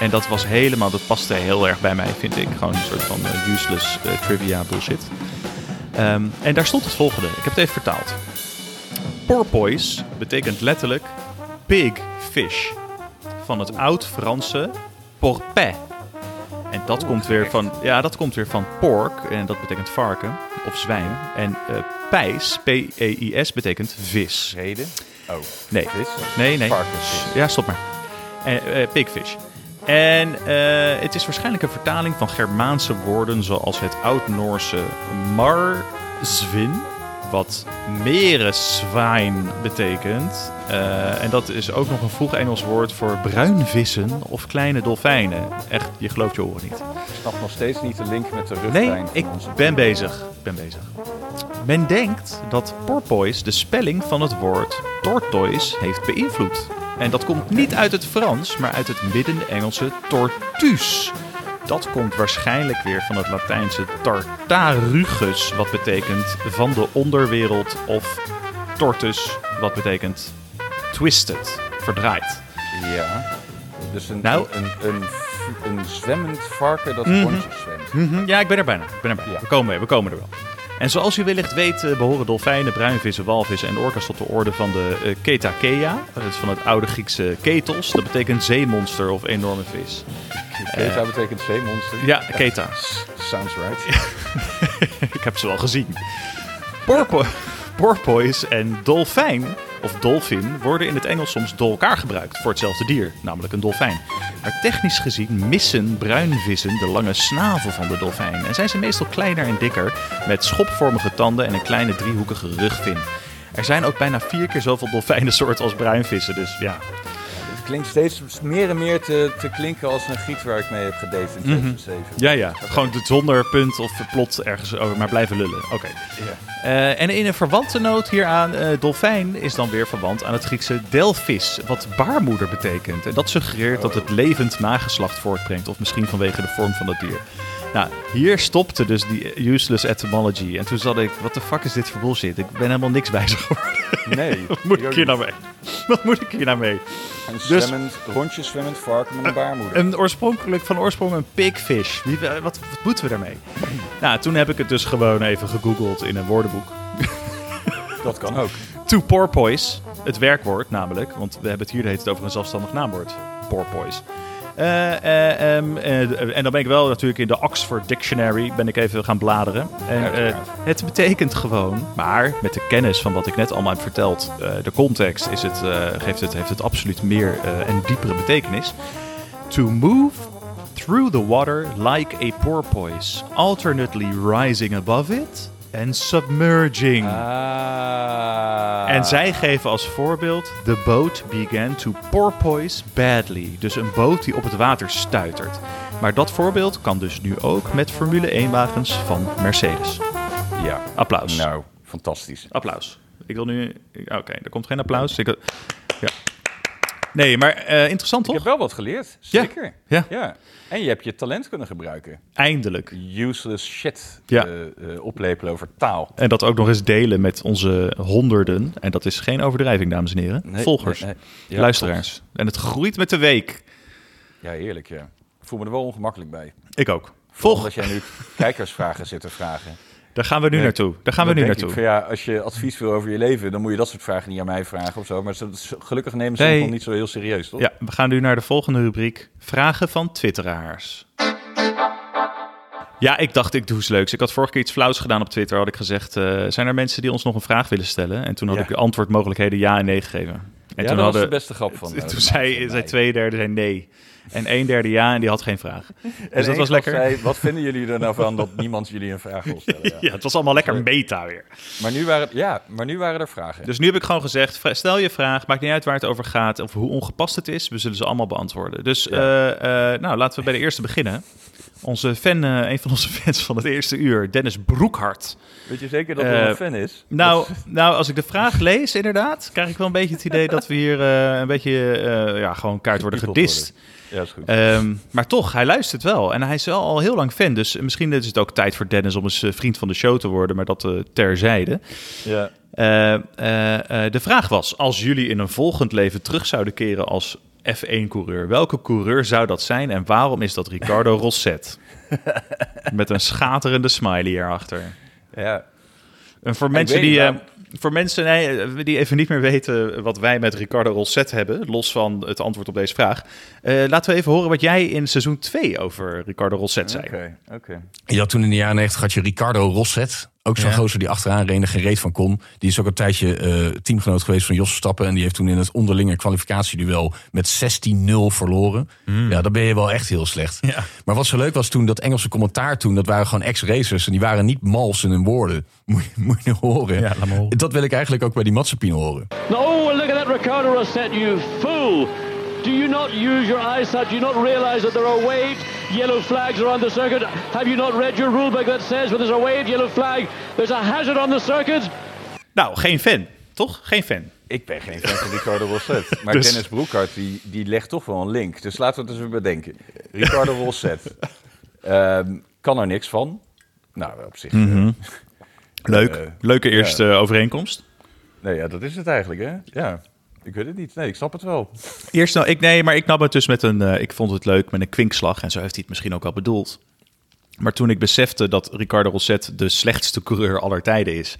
En dat was helemaal, dat paste heel erg bij mij, vind ik. Gewoon een soort van eh, useless trivia bullshit. Ehm, en daar stond het volgende. Ik heb het even vertaald. Porpoise betekent letterlijk big fish. Van het oud-Franse porpet. En dat komt weer van, ja, dat komt weer van pork. En dat betekent varken of zwijn. En eh pijs, P-E-I-S, betekent vis. Reden? Oh. Nee. Vis? Nee, nee. Varkensvis. Ja, stop maar. Eh, eh, pigfish. En eh, het is waarschijnlijk een vertaling van Germaanse woorden zoals het Oud-Noorse marzvin wat meereszwijn betekent. Eh, en dat is ook nog een vroeg Engels woord voor bruinvissen of kleine dolfijnen. Echt, je gelooft je oren niet. Ik snap nog steeds niet de link met de rugpijn. Nee, ik onze ben bezig. Ik ben bezig. Men denkt dat porpoise de spelling van het woord tortoise heeft beïnvloed. En dat komt niet uit het Frans, maar uit het midden-Engelse tortus. Dat komt waarschijnlijk weer van het Latijnse tartarugus, wat betekent van de onderwereld, of tortus, wat betekent twisted, verdraaid. Ja. Dus een, Nou. een, een, een, zwemmend varken dat Mhm. rondjes zwemt. Mhm, Ja, ik ben er bijna. Ik ben er bijna. Ja. We, komen, we komen er wel. En zoals u wellicht weet eh, behoren dolfijnen, bruinvissen, walvissen en orka's tot de orde van de eh, Ketakeia. Dat is van het oude Griekse ketos. Dat betekent zeemonster of enorme vis. Keta betekent zeemonster. Ja, keta. Sounds right. *laughs* ik heb ze wel gezien. Porpo porpoise en dolfijn, of dolfin, worden in het Engels soms door elkaar gebruikt voor hetzelfde dier, namelijk een dolfijn. Maar technisch gezien missen bruinvissen de lange snavel van de dolfijn en zijn ze meestal kleiner en dikker, met schopvormige tanden en een kleine driehoekige rugvin. Er zijn ook bijna vier keer zoveel dolfijnensoorten als bruinvissen, dus ja. Klinkt steeds meer en meer te, te klinken als een giet waar ik mee heb gedate in 2007. Ja, ja. Gewoon zonder punt of plot ergens over, maar blijven lullen. Oké. Eh, en in een verwante noot hieraan, eh dolfijn is dan weer verwant aan het Griekse delphis, wat baarmoeder betekent. En dat suggereert dat het levend nageslacht voortbrengt, of misschien vanwege de vorm van dat dier. Nou, hier stopte dus die useless etymology. En toen zat ik, wat de fuck is dit voor bullshit? Ik ben helemaal niks bezig geworden. Nee. *laughs* Wat moet ik hier nou mee? Wat moet ik hier nou mee? Een Dus- zwemmend, rondjes zwemmend varken met een baarmoeder. Een oorspronkelijk, van oorsprong een pigfish. Wie, wat, wat moeten we daarmee? *clears throat* Nou, toen heb ik het dus gewoon even gegoogeld in een woordenboek. *laughs* Dat kan ook. To porpoise, het werkwoord namelijk, want we hebben het hier hele tijd over een zelfstandig naamwoord. Porpoise. Eh, eh, ehm, eh, en dan ben ik wel natuurlijk in de Oxford Dictionary ben ik even gaan bladeren. En, het betekent gewoon, maar met de kennis van wat ik net allemaal heb verteld, de context is het, geeft het, heeft het absoluut meer en diepere betekenis. To move through the water like a porpoise, alternately rising above it and submerging. Ah. En zij geven als voorbeeld: The boat began to porpoise badly. Dus een boot die op het water stuitert. Maar dat voorbeeld kan dus nu ook met Formule 1 wagens van Mercedes. Ja. Applaus. Nou, fantastisch. Applaus. Ik wil nu. Oké, er komt geen applaus. Ik... Nee, maar eh, interessant Ik toch? heb wel wat geleerd. Zeker. Ja. ja. En je hebt je talent kunnen gebruiken. Eindelijk. Useless shit Ja. eh, eh, oplepelen over taal. En dat ook nog eens delen met onze honderden. En dat is geen overdrijving, dames en heren. Nee, Volgers, nee, nee. Ja, luisteraars. En het groeit met de week. Ja, heerlijk, ja. Ik voel me er wel ongemakkelijk bij. Ik ook. Volg. Dat jij nu *laughs* kijkersvragen zit te vragen. Daar gaan we nu Nee, naartoe. Daar gaan we nu naartoe. Van, ja, als je advies wil over je leven, dan moet je dat soort vragen niet aan mij vragen of zo. Maar gelukkig nemen ze Nee. het nog niet zo heel serieus, toch? Ja, we gaan nu naar de volgende rubriek. Vragen van twitteraars. Ja, ik dacht ik doe eens leuks. Ik had vorige keer iets flauws gedaan op Twitter. Had ik gezegd, eh, zijn er mensen die ons nog een vraag willen stellen? En toen had Ja. ik de antwoordmogelijkheden ja en nee gegeven. En Ja, toen dat was hadden, de beste grap van. *laughs* eh, Toen van zei, zei twee derde zei nee. En een derde ja en die had geen vraag. Dus En dat één was lekker. Zei, wat vinden jullie er nou van dat niemand jullie een vraag wil stellen? *laughs* Ja. Ja, het was allemaal lekker meta weer. Maar, nu waren, ja, maar nu waren er vragen. Dus nu heb ik gewoon gezegd, stel je vraag, maakt niet uit waar het over gaat of hoe ongepast het is. We zullen ze allemaal beantwoorden. Dus Ja. eh, eh, nou, laten we bij de eerste beginnen. Onze fan, eh, een van onze *laughs* fans van het eerste uur, Dennis Broekhart. Weet je zeker dat Eh, er een fan is? Nou, *laughs* nou, als ik de vraag lees, inderdaad, krijg ik wel een beetje het idee dat we hier eh, een beetje, eh, ja, gewoon kaart worden gedist. Ja, is goed. Ehm, maar toch, hij luistert wel. En hij is wel al heel lang fan. Dus misschien is het ook tijd voor Dennis om eens eh, vriend van de show te worden. Maar dat eh, terzijde. ja. Eh, eh, de vraag was: als jullie in een volgend leven terug zouden keren als F1-coureur, welke coureur zou dat zijn en waarom is dat Ricardo *laughs* Rosset? Met een schaterende smiley erachter. ja. En voor Ik mensen die, niet voor mensen nee, die even niet meer weten wat wij met Ricardo Rosset hebben, los van het antwoord op deze vraag, eh, laten we even horen wat jij in seizoen 2 over Ricardo Rosset zei. Oké, oké. Ja, toen in de jaren 90 had je Ricardo Rosset. Ook zo'n Ja. gozer die achteraan reed en er geen reet van kon. Die is ook een tijdje eh, teamgenoot geweest van Jos Verstappen. En die heeft toen in het onderlinge kwalificatieduel met 16-0 verloren. Ja, dan ben je wel echt heel slecht. Hmm. Ja. Maar wat zo leuk was toen, dat Engelse commentaar toen, dat waren gewoon ex-racers. En die waren niet mals in hun woorden. *laughs* Moet je, moet je horen. Ja, laat maar horen. Dat wil ik eigenlijk ook bij die Mazepin horen. Oh, look at that Ricardo Rosset, you fool! Do you not use your eyesight? Do you not realize that there are waved yellow flags around the circuit? Have you not read your rulebook that says when there's a waved yellow flag, there's a hazard on the circuit? Nou, geen fan, toch? Geen fan. Ik ben geen fan van Ricardo Rosset. *laughs* Maar Dus- Dennis Broekhart, die, die legt toch wel een link. Dus laten we het eens even bedenken. Ricardo Rosset. *laughs* ehm, kan er niks van. Nou, op zich... Mhm. eh, Leuk. Eh, Leuke eerste ja. overeenkomst. nee, ja, dat is het eigenlijk, hè? Ja, ik weet het niet. Nee, ik snap het wel. Eerst nou, ik nee, maar ik nam het dus met een. eh, ik vond het leuk met een kwinkslag en zo heeft hij het misschien ook al bedoeld. Maar toen ik besefte dat Ricardo Rosset de slechtste coureur aller tijden is.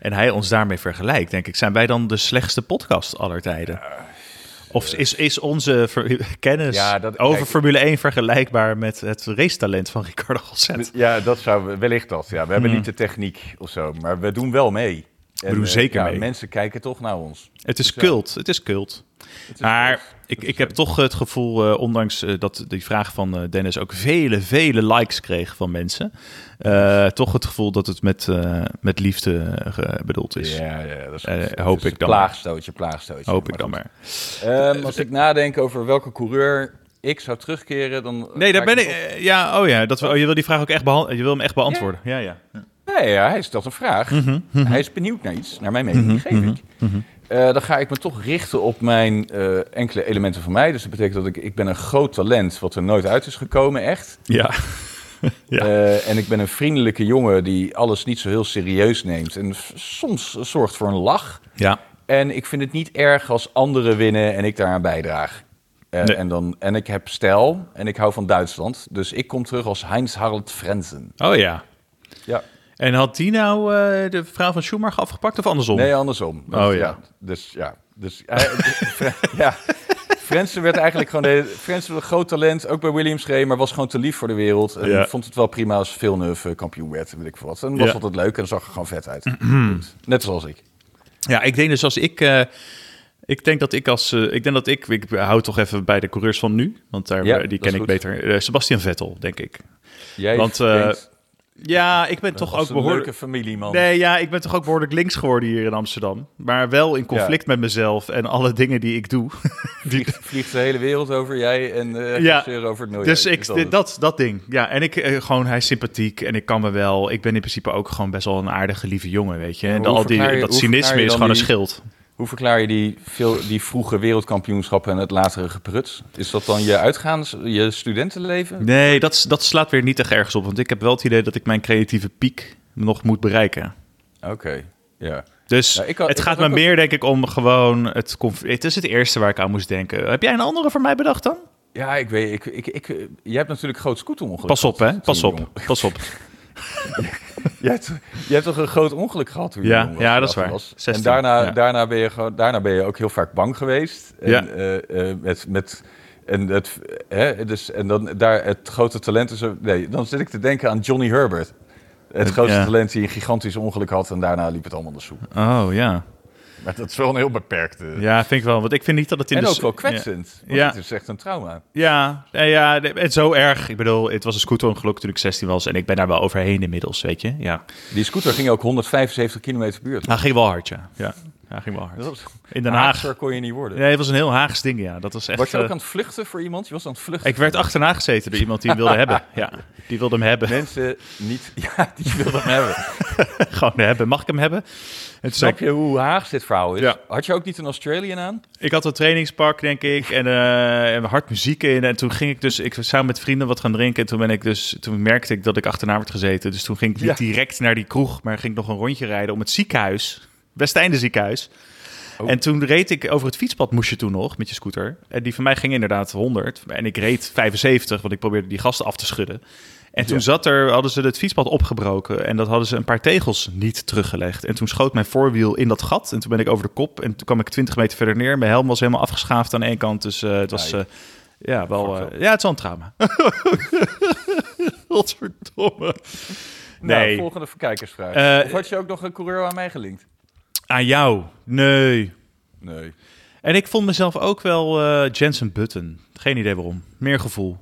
En hij ons daarmee vergelijkt, denk ik, zijn wij dan de slechtste podcast aller tijden? Of is, is onze kennis Ja, dat- over kijk- Formule 1 vergelijkbaar met het racetalent van Ricardo Rosset? Ja, dat zou wellicht dat. Ja, we hebben Mhm. niet de techniek of zo, maar we doen wel mee. We doen zeker ja, mee. Mensen kijken toch naar ons. Het is Dus ja, cult, het is cult. het is Maar ik, ik is heb toch het gevoel, eh, ondanks eh, dat die vraag van eh, Dennis ook vele, vele likes kreeg van mensen, eh, toch het gevoel dat het met, eh, met liefde eh, bedoeld is. Ja, ja, dat is Eh, hoop ik dan. Plaagstootje, plaagstootje. Hoop ik dan maar. Ehm, als ik nadenk over welke coureur ik zou terugkeren, dan... Nee, daar ben ik. eh, ja, oh ja, dat, we- oh, je wil die vraag ook echt, behan- je wil hem echt beantwoorden. Ja, ja. Nee, ja, hij stelt een vraag. Mhm, Hij is benieuwd naar iets, naar mijn mening, geef ik. Eh, dan ga ik me toch richten op mijn eh, enkele elementen van mij. Dus dat betekent dat ik, ik ben een groot talent wat er nooit uit is gekomen, echt. Ja. *laughs* Ja. Eh, en ik ben een vriendelijke jongen die alles niet zo heel serieus neemt. En soms zorgt voor een lach. ja. En ik vind het niet erg als anderen winnen en ik daaraan bijdraag. Nee. en, dan, en ik heb stijl en ik hou van Duitsland. Dus ik kom terug als Heinz Harald Frenzen. Oh ja. Ja. En had die nou eh, de vrouw van Schumacher afgepakt of andersom? Nee, andersom. Oh, ja. Dus ja. Dus, hij- *laughs* ja. Frenzen werd eigenlijk gewoon... Was een groot talent, ook bij Williams gereden, maar was gewoon te lief voor de wereld. En Ja. vond het wel prima als Villeneuve eh, kampioen werd, weet ik veel wat. En was Ja. altijd leuk en zag er gewoon vet uit. *clears throat* Net zoals ik. Ja, ik denk dus als ik. eh, ik denk dat ik als. eh, ik denk dat ik. Ik hou toch even bij de coureurs van nu. Want daar, Ja, die ken ik goed. beter. Eh, Sebastian Vettel, denk ik. Jij Want, eh, denkt, Ja, ik ben dat toch ook een behoorlijk. leuke familieman. Nee, ja, ik ben toch ook behoorlijk links geworden hier in Amsterdam. Maar wel in conflict met mezelf en alle dingen die ik doe. *laughs* Vliegt, vliegt de hele wereld over, jij en eh Ja, over het milieu. Dus ik, dat dat, dat ding. Ja, en ik eh, gewoon, hij is sympathiek en ik kan me wel. Ik ben in principe ook gewoon best wel een aardige, lieve jongen, weet je. En al die, je- dat cynisme is gewoon een schild. Hoe verklaar je die, veel, die vroege wereldkampioenschappen en het latere gepruts? Is dat dan je uitgaans, je studentenleven? Nee, dat, dat slaat weer niet echt ergens op. Want ik heb wel het idee dat ik mijn creatieve piek nog moet bereiken. Oké, ja. Dus Ja, ik had- het gaat me ook meer, denk ik, om gewoon het... Het is het eerste waar ik aan moest denken. Heb jij een andere voor mij bedacht dan? Ja, ik weet, ik, ik, ik, jij hebt natuurlijk groot scooterongeluk Pas op, hè? Pas op. Pas op. *laughs* Jij hebt, jij hebt toch een groot ongeluk gehad toen je Ja, was? ja, dat is was. waar. En 16, daarna, ja. daarna, ben je gewoon, daarna ben je ook heel vaak bang geweest. En, Ja. eh, eh, met, met, en, het, hè, dus, en dan daar het grote talent is... Nee, dan zit ik te denken aan Johnny Herbert. Het grootste Ja. talent die een gigantisch ongeluk had en daarna liep het allemaal de soep. Oh, ja. *laughs* Maar dat is wel een heel beperkte... Ja, vind ik wel. Want ik vind niet dat het in en de... ook wel ja. kwetsend. want Ja. Het is echt een trauma. Ja, ja, ja, en zo erg. Ik bedoel, het was een scooterongeluk toen ik 16 was. En ik ben daar wel overheen inmiddels, weet je. Ja. Die scooter ging ook 175 kilometer per uur. Hij ging wel hard, ja. Ja, hij ging wel hard. Was- In Den Haag. Kon je niet worden. Nee, het was een heel Haags ding, ja. Dat was echt... Was je ook eh, aan het vluchten voor iemand? Je was aan het vluchten. Ik werd achterna gezeten door iemand die hem wilde hebben. Ja, die wilde hem hebben. Mensen niet... *laughs* Ja, die wilden hem hebben. *laughs* Gewoon hebben. Mag ik hem hebben? Zei Snap je hoe Haags dit verhaal is? Ja. Had je ook niet een Australian aan? Ik had een trainingspak, denk ik, en, eh, en hard muziek in. En toen ging ik dus, ik samen met vrienden wat gaan drinken. En toen ben ik dus, toen merkte ik dat ik achterna werd gezeten. Dus toen ging ik niet Ja. direct naar die kroeg, maar ging ik nog een rondje rijden om het ziekenhuis, Westeinde ziekenhuis. Oh. En toen reed ik over het fietspad, moest je toen nog met je scooter. En die van mij ging inderdaad 100. En ik reed 75, want ik probeerde die gasten af te schudden. En toen Ja. zat er, hadden ze het fietspad opgebroken en dat hadden ze een paar tegels niet teruggelegd. En toen schoot mijn voorwiel in dat gat en toen ben ik over de kop en toen kwam ik 20 meter verder neer. Mijn helm was helemaal afgeschaafd aan één kant, dus eh, het was Ja, eh, ja wel, eh, ja, het is wel een trauma. *laughs* Godverdomme. Nee. Nou, volgende kijkersvraag. Eh, of had je ook nog een coureur aan mij gelinkt? Aan jou? Nee. Nee. En ik vond mezelf ook wel eh, Jensen Button. Geen idee waarom. Meer gevoel.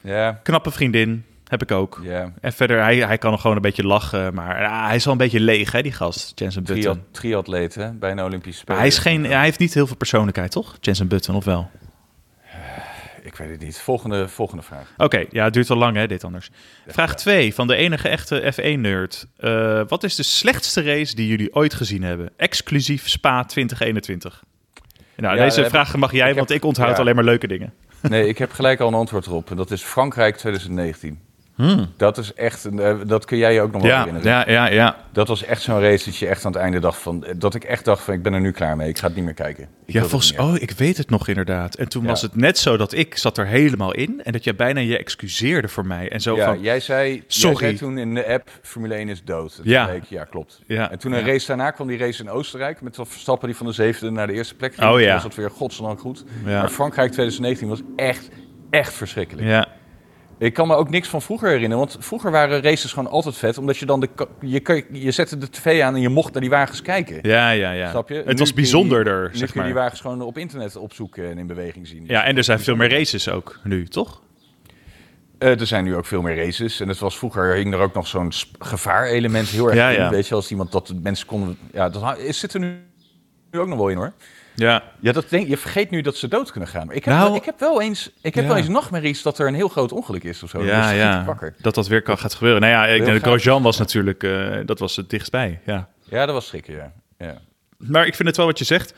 Ja, Knappe vriendin. Heb ik ook. ja. En verder, hij, hij kan nog gewoon een beetje lachen. Maar ah, hij is wel een beetje leeg, hè, die gast. Jensen Button. Triat, triatleet, hè, bij een Olympische Maar Spelen. hij, is geen, hij heeft niet heel veel persoonlijkheid, toch? Jensen Button, of wel? Weet het niet. Volgende, volgende vraag. Oké, ja, het duurt wel lang, hè, dit anders. Vraag 2 van de enige echte F1-nerd. Eh, wat is de slechtste race die jullie ooit gezien hebben? Exclusief Spa 2021. Nou, Ja, deze heb- vraag mag jij, ik heb- want ik onthoud ja. alleen maar leuke dingen. Nee, ik heb gelijk al een antwoord erop. En dat is Frankrijk 2019. Dat is echt, een, eh, dat kun jij je ook nog wel Hmm. Ja, herinneren. ja, ja, ja. Dat was echt zo'n race dat je echt aan het einde dacht van, dat ik echt dacht van, ik ben er nu klaar mee. Ik ga het niet meer kijken. Ik Ja, volgens, oh, ik weet het nog inderdaad. En toen Ja. was het net zo dat ik zat er helemaal in en dat jij bijna je excuseerde voor mij. En zo ja, van, jij zei, jij Sorry. zei toen in de app, Formule 1 is dood. Ja. toen ik, ja, klopt. Ja. En toen een race daarna kwam die race in Oostenrijk, met dat Verstappen die van de zevende naar de eerste plek ging. Oh, Toen ja. was het weer godsdank goed. Ja. Maar Frankrijk 2019 was echt, echt verschrikkelijk. ja, Ik kan me ook niks van vroeger herinneren. Want vroeger waren races gewoon altijd vet. Omdat je dan de... Je, je zette de tv aan en je mocht naar die wagens kijken. ja, ja, ja. Snap je? Het Nu was bijzonderder, Nu zeg kun je die wagens gewoon op internet opzoeken en in beweging zien. Ja, en er zijn veel meer races ook nu, toch? Eh, er zijn nu ook veel meer races. En het was vroeger hing er ook nog zo'n gevaarelement heel erg Ja, in. ja. Weet je, als iemand dat mensen konden... Ja, dat zit er nu, nu ook nog wel in hoor. Ja. Ja, dat denk, je vergeet nu dat ze dood kunnen gaan. Maar ik heb, Nou, wel, ik heb wel eens, ik heb ja. wel eens nachtmerries dat er een heel groot ongeluk is of zo. Ja, ja. Dat dat weer kan gaat gebeuren. Nou ja, ik denk. Grosjean was natuurlijk, eh, dat was het dichtstbij, ja. Ja, dat was schrikken, ja. ja. Maar ik vind het wel wat je zegt.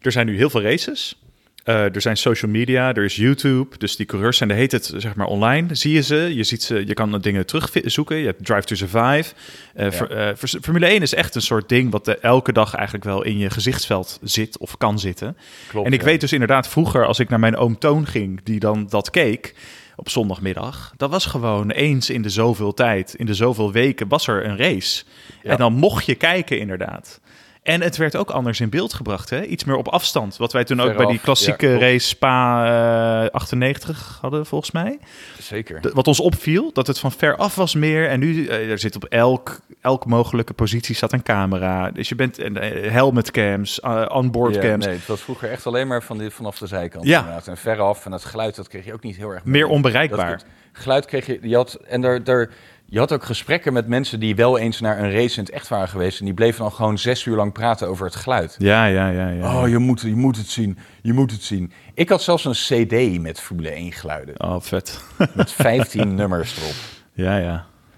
Er zijn nu heel veel races. Eh, er zijn social media, er is YouTube. Dus die coureurs zijn de heet het zeg maar online. Zie je ze? Je ziet ze. Je kan dingen terugzoeken. Je hebt Drive to Survive. Eh, ver- eh, Formule 1 is echt een soort ding wat elke dag eigenlijk wel in je gezichtsveld zit of kan zitten. Klopt, en ik ja. weet dus inderdaad vroeger als ik naar mijn oom Toon ging, die dan dat keek op zondagmiddag, dat was gewoon eens in de zoveel tijd, in de zoveel weken was er een race. Ja. En dan mocht je kijken inderdaad. En het werd ook anders in beeld gebracht, hè? iets meer op afstand. Wat wij toen ook bij die klassieke ja, race Spa eh, 98 hadden, volgens mij. Zeker. De- wat ons opviel, dat het van ver af was meer. En nu, eh, er zit op elk, elk mogelijke positie staat een camera. Dus je bent eh, cams, eh, onboard Ja, cams. Nee, het was vroeger echt alleen maar van die, vanaf de zijkant. Ja. inderdaad. En veraf. En het geluid, dat kreeg je ook niet heel erg mee. Meer onbereikbaar. Dat, geluid kreeg je... je had, en daar, daar, je had ook gesprekken met mensen die wel eens naar een race in het echt waren geweest. En die bleven dan gewoon zes uur lang praten over het geluid. Ja, ja, ja. ja. Oh, je moet, je moet het zien. Je moet het zien. Ik had zelfs een cd met Formule 1 geluiden. Oh, vet. Met *laughs* 15 nummers erop. ja, ja.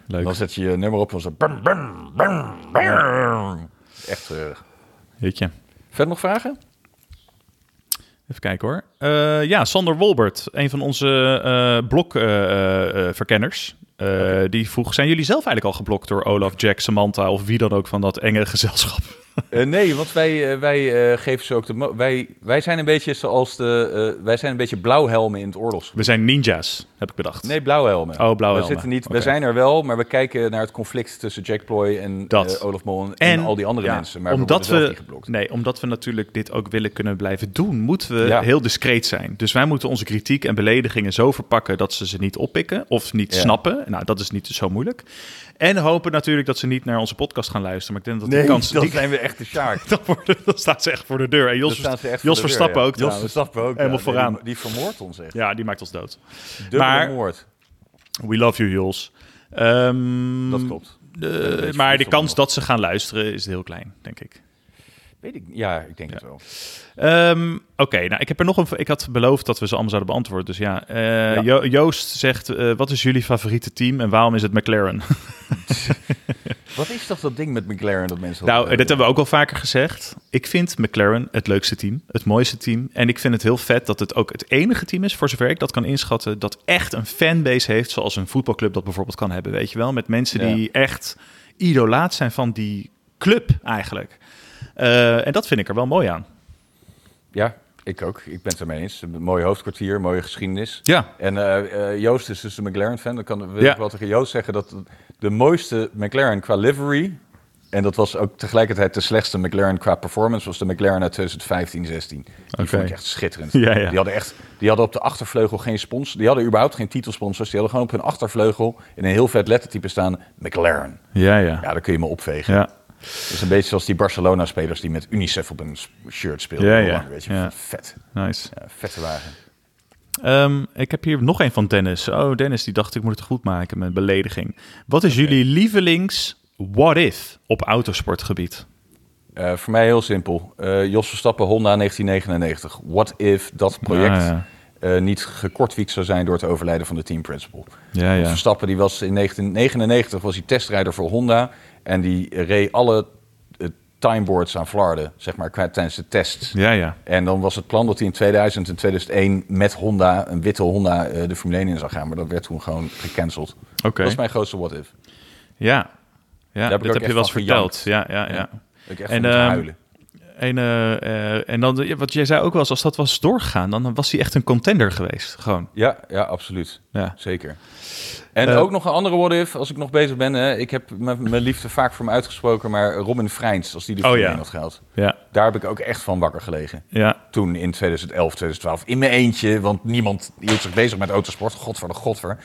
En Leuk. dan zet je je nummer op en zo... bam, bam, bam, bam. Echt treurig. Jeetje. Verder nog vragen? Even kijken hoor. Eh, ja, Sander Wolbert, een van onze eh blokverkenners. Die vroeg, zijn jullie zelf eigenlijk al geblokt door Olaf, Jack, Samantha of wie dan ook van dat enge gezelschap? Eh, nee, want wij, eh, wij eh, geven ze ook de. Wij, wij zijn een beetje zoals de. eh, wij zijn een beetje blauwhelmen in het oorlogsgebied. We zijn ninjas, heb ik bedacht. Nee, blauwhelmen. Oh, blauwhelmen. We, zitten niet, we zijn er wel, maar we kijken naar het conflict tussen Jack Ploy en eh, Olaf Mol en, en al die andere ja, mensen. Maar omdat we niet nee, omdat we natuurlijk dit ook willen kunnen blijven doen, moeten we Ja. heel discreet zijn. Dus wij moeten onze kritiek en beledigingen zo verpakken dat ze ze niet oppikken of niet Ja. snappen. Nou, dat is niet zo moeilijk. En hopen natuurlijk dat ze niet naar onze podcast gaan luisteren. Maar ik denk dat Nee, die kans... dan die, zijn we echt de sjaak. *laughs* dan, worden, dan staat ze echt voor de deur. En Jos, Jos de deur, Verstappen ja. ook Jos. Verstappen ook. Helemaal ja. vooraan. Die, die vermoordt ons echt. Ja, die maakt ons dood. Dubbele maar- moord. We love you, Jos. Ehm, Dat klopt. eh, een beetje maar de kans dat ze gaan luisteren is heel klein, denk ik. Weet ik, ja, ik denk het wel. Ehm, Oké, nou, ik heb er nog een. Ik had beloofd dat we ze allemaal zouden beantwoorden. Dus ja, eh, Ja. Jo- Joost zegt: eh, Wat is jullie favoriete team en waarom is het McLaren? *laughs* Wat is toch dat ding met McLaren dat mensen... nou, dit hebben we ook al vaker gezegd. Ik vind McLaren het leukste team, het mooiste team. En ik vind het heel vet dat het ook het enige team is, voor zover ik dat kan inschatten, dat echt een fanbase heeft, zoals een voetbalclub dat bijvoorbeeld kan hebben. Weet je wel, met mensen Ja. die echt idolaat zijn van die club eigenlijk. Eh, en dat vind ik er wel mooi aan. Ja, ik ook. Ik ben het ermee eens. Een mooi hoofdkwartier, mooie geschiedenis. Ja. En eh, eh, Joost is dus een McLaren-fan. Dan kan, wil Ja. ik wel tegen Joost zeggen dat de mooiste McLaren qua livery En dat was ook tegelijkertijd de slechtste McLaren qua performance. was de McLaren uit 2015, 16. Die Oké. vond ik echt schitterend. Ja, ja. Die hadden echt, die hadden op de achtervleugel geen spons. Die hadden überhaupt geen titelsponsors. Die hadden gewoon op hun achtervleugel in een heel vet lettertype staan McLaren. Ja, ja. Ja, daar kun je me opvegen. Ja. Dat is een beetje zoals die Barcelona-spelers die met UNICEF op hun shirt speelden. Ja, Weet je, Ja. vet. Nice. Ja, vette wagen. Ehm, ik heb hier nog een van Dennis. Oh, Dennis die dacht ik moet het goed maken met belediging. Wat is jullie lievelings what if op autosportgebied? Eh, voor mij heel simpel. Eh, Jos Verstappen, Honda 1999. What if dat project Ah, ja. eh, niet gekortwiekt zou zijn door het overlijden van de team principal? Ja, ja. Verstappen die was in 1999 was hij testrijder voor Honda. En die reed alle eh, timeboards aan Florida, zeg maar, tijdens de tests. Ja, ja. En dan was het plan dat hij in 2000 en 2001 met Honda, een witte Honda, eh, de Formule 1 in zou gaan. Maar dat werd toen gewoon gecanceld. Oké. Dat is mijn grootste what if. Ja. Ja, heb dat heb je wel eens verteld. Ja, ja, ja. Ik echt En, en, ehm, huilen. En, eh, en dan, wat jij zei ook wel eens, als dat was doorgegaan, dan was hij echt een contender geweest. Gewoon. Ja, ja, absoluut. Ja. Zeker. En Eh, ook nog een andere what if, als ik nog bezig ben. Hè, ik heb mijn liefde vaak voor me uitgesproken, maar Robin Freins, als die de Oh, ja. 1 had gehaald. Ja. Daar heb ik ook echt van wakker gelegen. Ja. Toen in 2011, 2012. In mijn eentje, want niemand hield zich bezig met autosport. Godver de godver.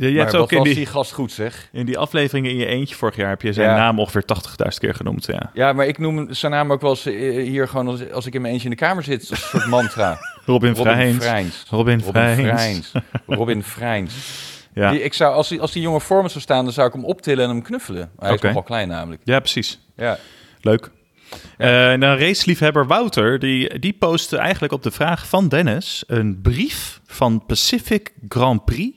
Ja, je hebt ook in die, die gast goed, zeg. in die afleveringen in je eentje vorig jaar heb je zijn Ja. naam ongeveer 80.000 keer genoemd. Ja. Ja, maar ik noem zijn naam ook wel eens eh, hier gewoon als, als ik in mijn eentje in de kamer zit. Als een soort mantra. *laughs* Robin. Freins. Robin. Freins. Robin Freins. *laughs* Ja. Die, ik zou, als, die, als die jongen voor me zou staan, dan zou ik hem optillen en hem knuffelen. Hij is nogal klein namelijk. ja, precies. Ja. Leuk. En dan raceliefhebber Wouter, die, die postte eigenlijk op de vraag van Dennis een brief van Pacific Grand Prix,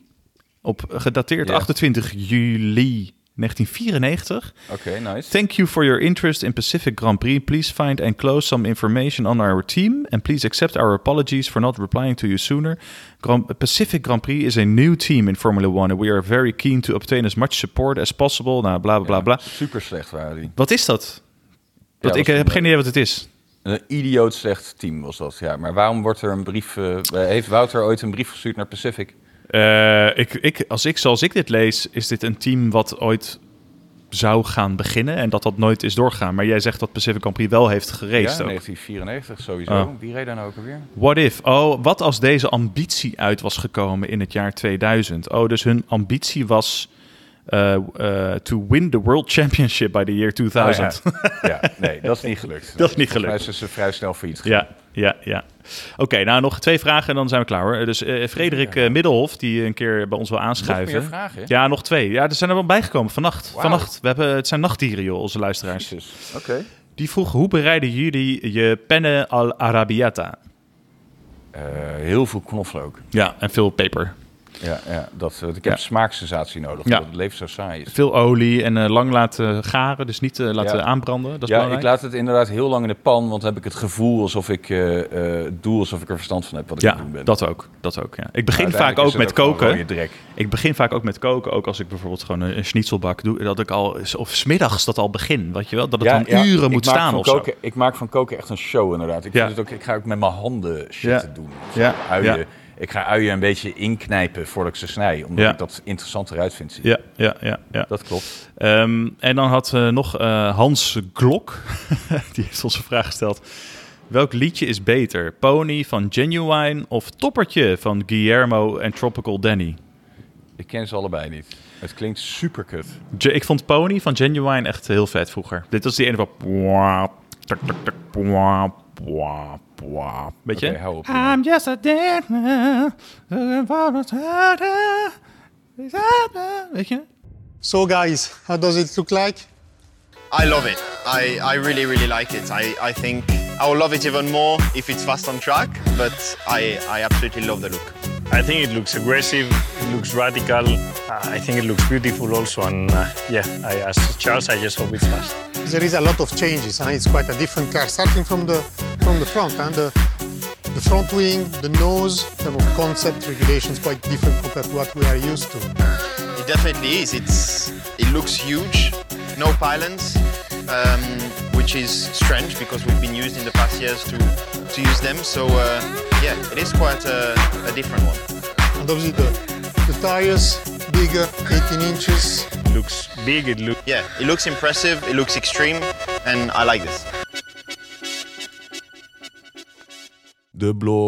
op, gedateerd Ja. 28 juli 1994. Oké, nice. Thank you for your interest in Pacific Grand Prix. Please find and close some information on our team. And please accept our apologies for not replying to you sooner. Grand, Pacific Grand Prix is a new team in Formula One. And we are very keen to obtain as much support as possible. Nou, bla bla bla. bla. Super slecht waren die. Wat is dat? Dat, Ja, ik was heb een- geen idee wat het is. Een idioot slecht team was dat. Ja, maar waarom wordt er een brief... eh, heeft Wouter ooit een brief gestuurd naar Pacific? Eh, ik, ik, als ik, zoals ik dit lees, is dit een team wat ooit zou gaan beginnen en dat dat nooit is doorgegaan. Maar jij zegt dat Pacific Grand Prix wel heeft Ja, geraced ook. 1994 sowieso. Oh. Wie reed daar nou ook alweer? What if? Oh, wat als deze ambitie uit was gekomen in het jaar 2000? Oh, dus hun ambitie was eh, eh, to win the World Championship by the year 2000. Oh, ja. ja, nee, dat is niet gelukt. *laughs* Dat is niet Volgens mij gelukt. is ze vrij snel failliet gegaan. Ja, ja, ja. Oké, nou nog twee vragen en dan zijn we klaar hoor. Dus eh, Frederik eh, Middelhof, die een keer bij ons wil aanschuiven. meer vragen? Ja, nog twee. Ja, er zijn er wel bijgekomen vannacht. Vannacht. We hebben, het zijn nachtdieren joh, onze luisteraars. Oké. Die vroeg, hoe bereiden jullie je penne al arabiata? Eh, heel veel knoflook. Ja, en veel peper. Ja, ja dat, eh, ik heb smaaksensatie nodig, Ja. het leven zo saai is. Veel olie en eh, lang laten garen, dus niet eh, laten aanbranden. Dat is ja, belangrijk. ik laat het inderdaad heel lang in de pan, want dan heb ik het gevoel alsof ik doe alsof ik er verstand van heb wat ik Ja, aan het doen ben. dat ook. Dat ook ja. Ik begin vaak ook met koken. Ik begin vaak ook met koken, ook als ik bijvoorbeeld gewoon een, een schnitzelbak doe, dat ik al, of smiddags dat al begin, weet je wel? Dat het dan uren moet staan of zo. Ik maak van koken echt een show inderdaad. Ik, Ja. vind het ook, ik ga ook met mijn handen shit doen. Ja. Ik ga uien een beetje inknijpen voordat ik ze snij, omdat Ja. ik dat interessant eruit vind. zien. Ja, ja, ja. ja. Dat klopt. Ehm, en dan had eh, nog eh, Hans Glok, *laughs* die heeft ons een vraag gesteld. Welk liedje is beter? Pony van Genuine of Toppertje van Guillermo en Tropical Danny? Ik ken ze allebei niet. Het klinkt super kut. Ik vond Pony van Genuine echt heel vet vroeger. Dit was die ene van... pwa. Weet je? Oké, hou op. I'm just a dead man. looking for a. Weet je? So guys, how does it look like? I love it. I, I really, really like it. I, I think I will love it even more if it's fast on track, but I, I absolutely love the look. I think it looks aggressive, it looks radical. Uh, I think it looks beautiful also. And uh, yeah, I, as Charles, I just hope it's fast. There is a lot of changes, and it's quite a different car. Starting from the from the front, and the the front wing, the nose, the concept regulations quite different compared to what we are used to. It definitely is. It's it looks huge, no pylons, um, which is strange because we've been used in the past years to to use them. So uh, yeah, it is quite a, a different one. And obviously the the tires bigger, 18 inches, looks big. It looks Yeah, it looks impressive, it looks extreme, and I like this. De blok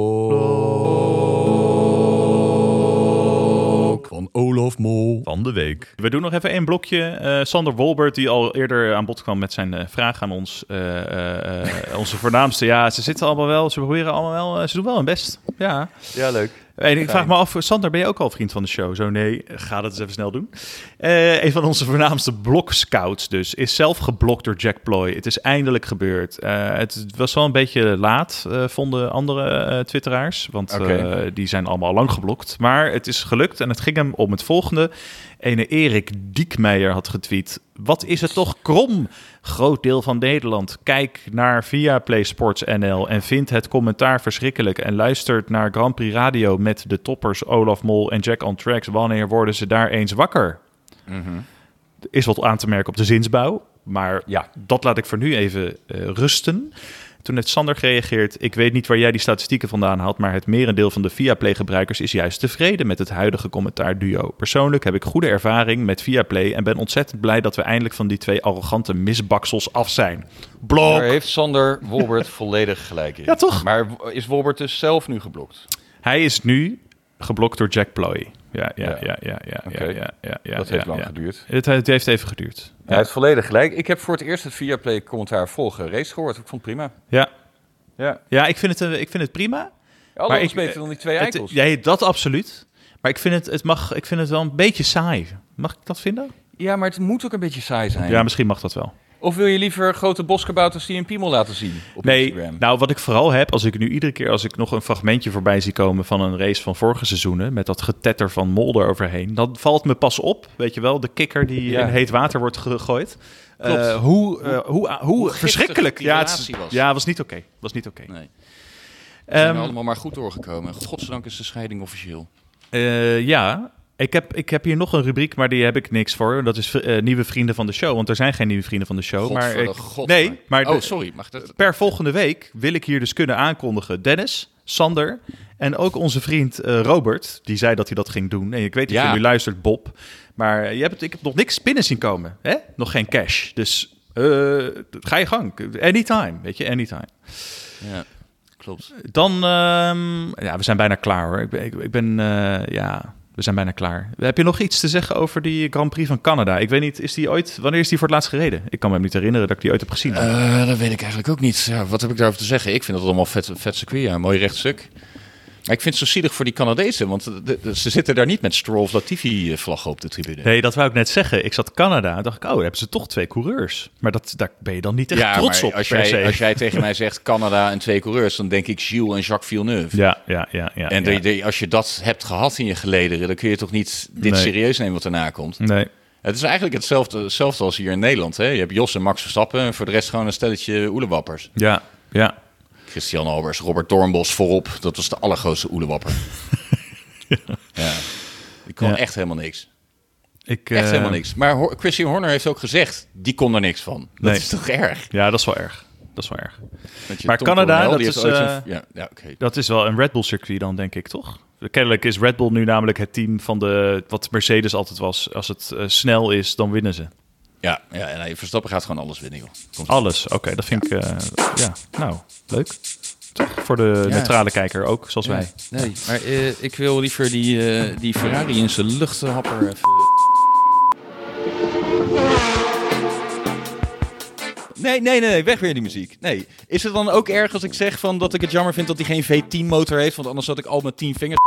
van Olaf Mol. Van de week. We doen nog even één blokje. Eh, Sander Wolbert, die al eerder aan bod kwam met zijn eh, vraag aan ons. eh, onze voornaamste. Ja, ze zitten allemaal wel. Ze proberen allemaal wel. ze doen wel hun best. Ja. Ja, leuk. En ik vraag me af, Sander, ben je ook al vriend van de show? Zo nee, ga dat eens even snel doen. Eh, een van onze voornaamste blokscouts dus, is zelf geblokt door Jack Ploy. Het is eindelijk gebeurd. Eh, het was wel een beetje laat, eh, vonden andere twitteraars. Want die zijn allemaal al lang geblokt. Maar het is gelukt en het ging hem om het volgende. Ene Erik Diekmeijer had getweet. Wat is het toch krom? Groot deel van Nederland. Kijk naar via Play Sports NL en vindt het commentaar verschrikkelijk. En luistert naar Grand Prix Radio met de toppers Olaf Mol en Jack on Tracks. Wanneer worden ze daar eens wakker? Er is wat aan te merken op de zinsbouw. Maar ja. dat laat ik voor nu even eh, rusten. Toen heeft Sander gereageerd. Ik weet niet waar jij die statistieken vandaan haalt, maar het merendeel van de Viaplay-gebruikers is juist tevreden met het huidige commentaarduo. Persoonlijk heb ik goede ervaring met Viaplay en ben ontzettend blij dat we eindelijk van die twee arrogante misbaksels af zijn. Blok! Daar heeft Sander Wolbert *laughs* volledig gelijk in. Ja, toch? Maar is Wolbert dus zelf nu geblokt? Hij is nu geblokt door Jack Ploy. Ja, ja, ja, ja, ja, ja, ja, ja, ja, Dat heeft lang geduurd. Het, het heeft even geduurd. Hij heeft volledig gelijk. Ik heb voor het eerst het Viaplay commentaar volgen race gehoord. Ik vond het prima. Ja. Ja. Ja, ik vind het, eh, ik vind het prima. Alles ik, beter dan die twee het- eikels. Ja, dat absoluut. Maar ik vind, het, het mag, ik vind het wel een beetje saai. Mag ik dat vinden? Ja, maar het moet ook een beetje saai zijn. Ja, misschien mag dat wel. Of wil je liever grote boskabouters die een piemel laten zien op nee, Instagram? nou wat ik vooral heb, als ik nu iedere keer als ik nog een fragmentje voorbij zie komen van een race van vorige seizoenen, met dat getetter van Molder overheen, dan valt me pas op, weet je wel, de kikker die Ja. in heet water wordt gegooid. Eh, hoe, eh, hoe, hoe, Hoe verschrikkelijk. Ja, het, relatie was. ja, was niet oké. Was niet oké. Nee. We zijn Ehm, allemaal maar goed doorgekomen. Godzijdank is de scheiding officieel. Eh, ja, ik heb, ik heb hier nog een rubriek, maar die heb ik niks voor. Dat is eh, nieuwe vrienden van de show. Want er zijn geen nieuwe vrienden van de show. maar ik, nee, maar Oh, sorry, mag dat- per volgende week wil ik hier dus kunnen aankondigen. Dennis, Sander en ook onze vriend eh, Robert. Die zei dat hij dat ging doen. En ik weet dat Ja. je nu luistert, Bob. Maar je hebt, ik heb nog niks binnen zien komen. Hè? Nog geen cash. Dus eh, ga je gang. Anytime, weet je, anytime. Ja, klopt. Dan, ehm, ja, we zijn bijna klaar hoor. Ik ben, ik, ik ben ja, we zijn bijna klaar. Heb je nog iets te zeggen over die Grand Prix van Canada? Ik weet niet, is die ooit, wanneer is die voor het laatst gereden? Ik kan me niet herinneren dat ik die ooit heb gezien. Eh, dat weet ik eigenlijk ook niet. Wat heb ik daarover te zeggen? Ik vind het allemaal vet, vet circuit, een mooi rechtstuk. Ik vind het zo zielig voor die Canadezen, want de- de- ze zitten daar niet met Stroll of Latifi vlaggen op de tribune. Nee, dat wou ik net zeggen. Ik zat Canada. dacht ik, oh, daar hebben ze toch twee coureurs. Maar dat, daar ben je dan niet echt trots maar op als jij, se. als jij tegen *laughs* mij zegt Canada en twee coureurs, dan denk ik Gilles en Jacques Villeneuve. Ja, ja, ja. ja en ja. de- als je dat hebt gehad in je gelederen, dan kun je toch niet dit Nee. serieus nemen wat erna komt. Nee. Het is eigenlijk hetzelfde, hetzelfde als hier in Nederland. Hè? Je hebt Jos en Max Verstappen en voor de rest gewoon een stelletje oelewappers. Ja, ja. Christian Albers, Robert Doornbos voorop. Dat was de allergrootste oelewapper. *laughs* ja. Die kon Ja. echt helemaal niks. Ik, Echt eh, helemaal niks. Maar Ho- Christian Horner heeft ook gezegd, die kon er niks van. Dat Nee. is toch erg? Ja, dat is wel erg. Dat is wel erg. Maar Tom Canada, dat is, eh, ja, ja, dat is wel een Red Bull circuit dan, denk ik, toch? Kennelijk is Red Bull nu namelijk het team van de, wat Mercedes altijd was. Als het eh, snel is, dan winnen ze. Ja, ja en nee, Verstappen gaat gewoon alles winnen, joh. Komt- Alles, oké, dat vind ik, eh, ja, nou, leuk. Toch? Voor de Ja. neutrale kijker ook, zoals Ja, wij. Nee, maar eh, ik wil liever die, eh, die Ferrari in zijn luchthapper even... Nee, nee, nee, nee, weg weer die muziek. Nee. Is het dan ook erg als ik zeg van dat ik het jammer vind dat hij geen V10-motor heeft? Want anders had ik al met 10 vingers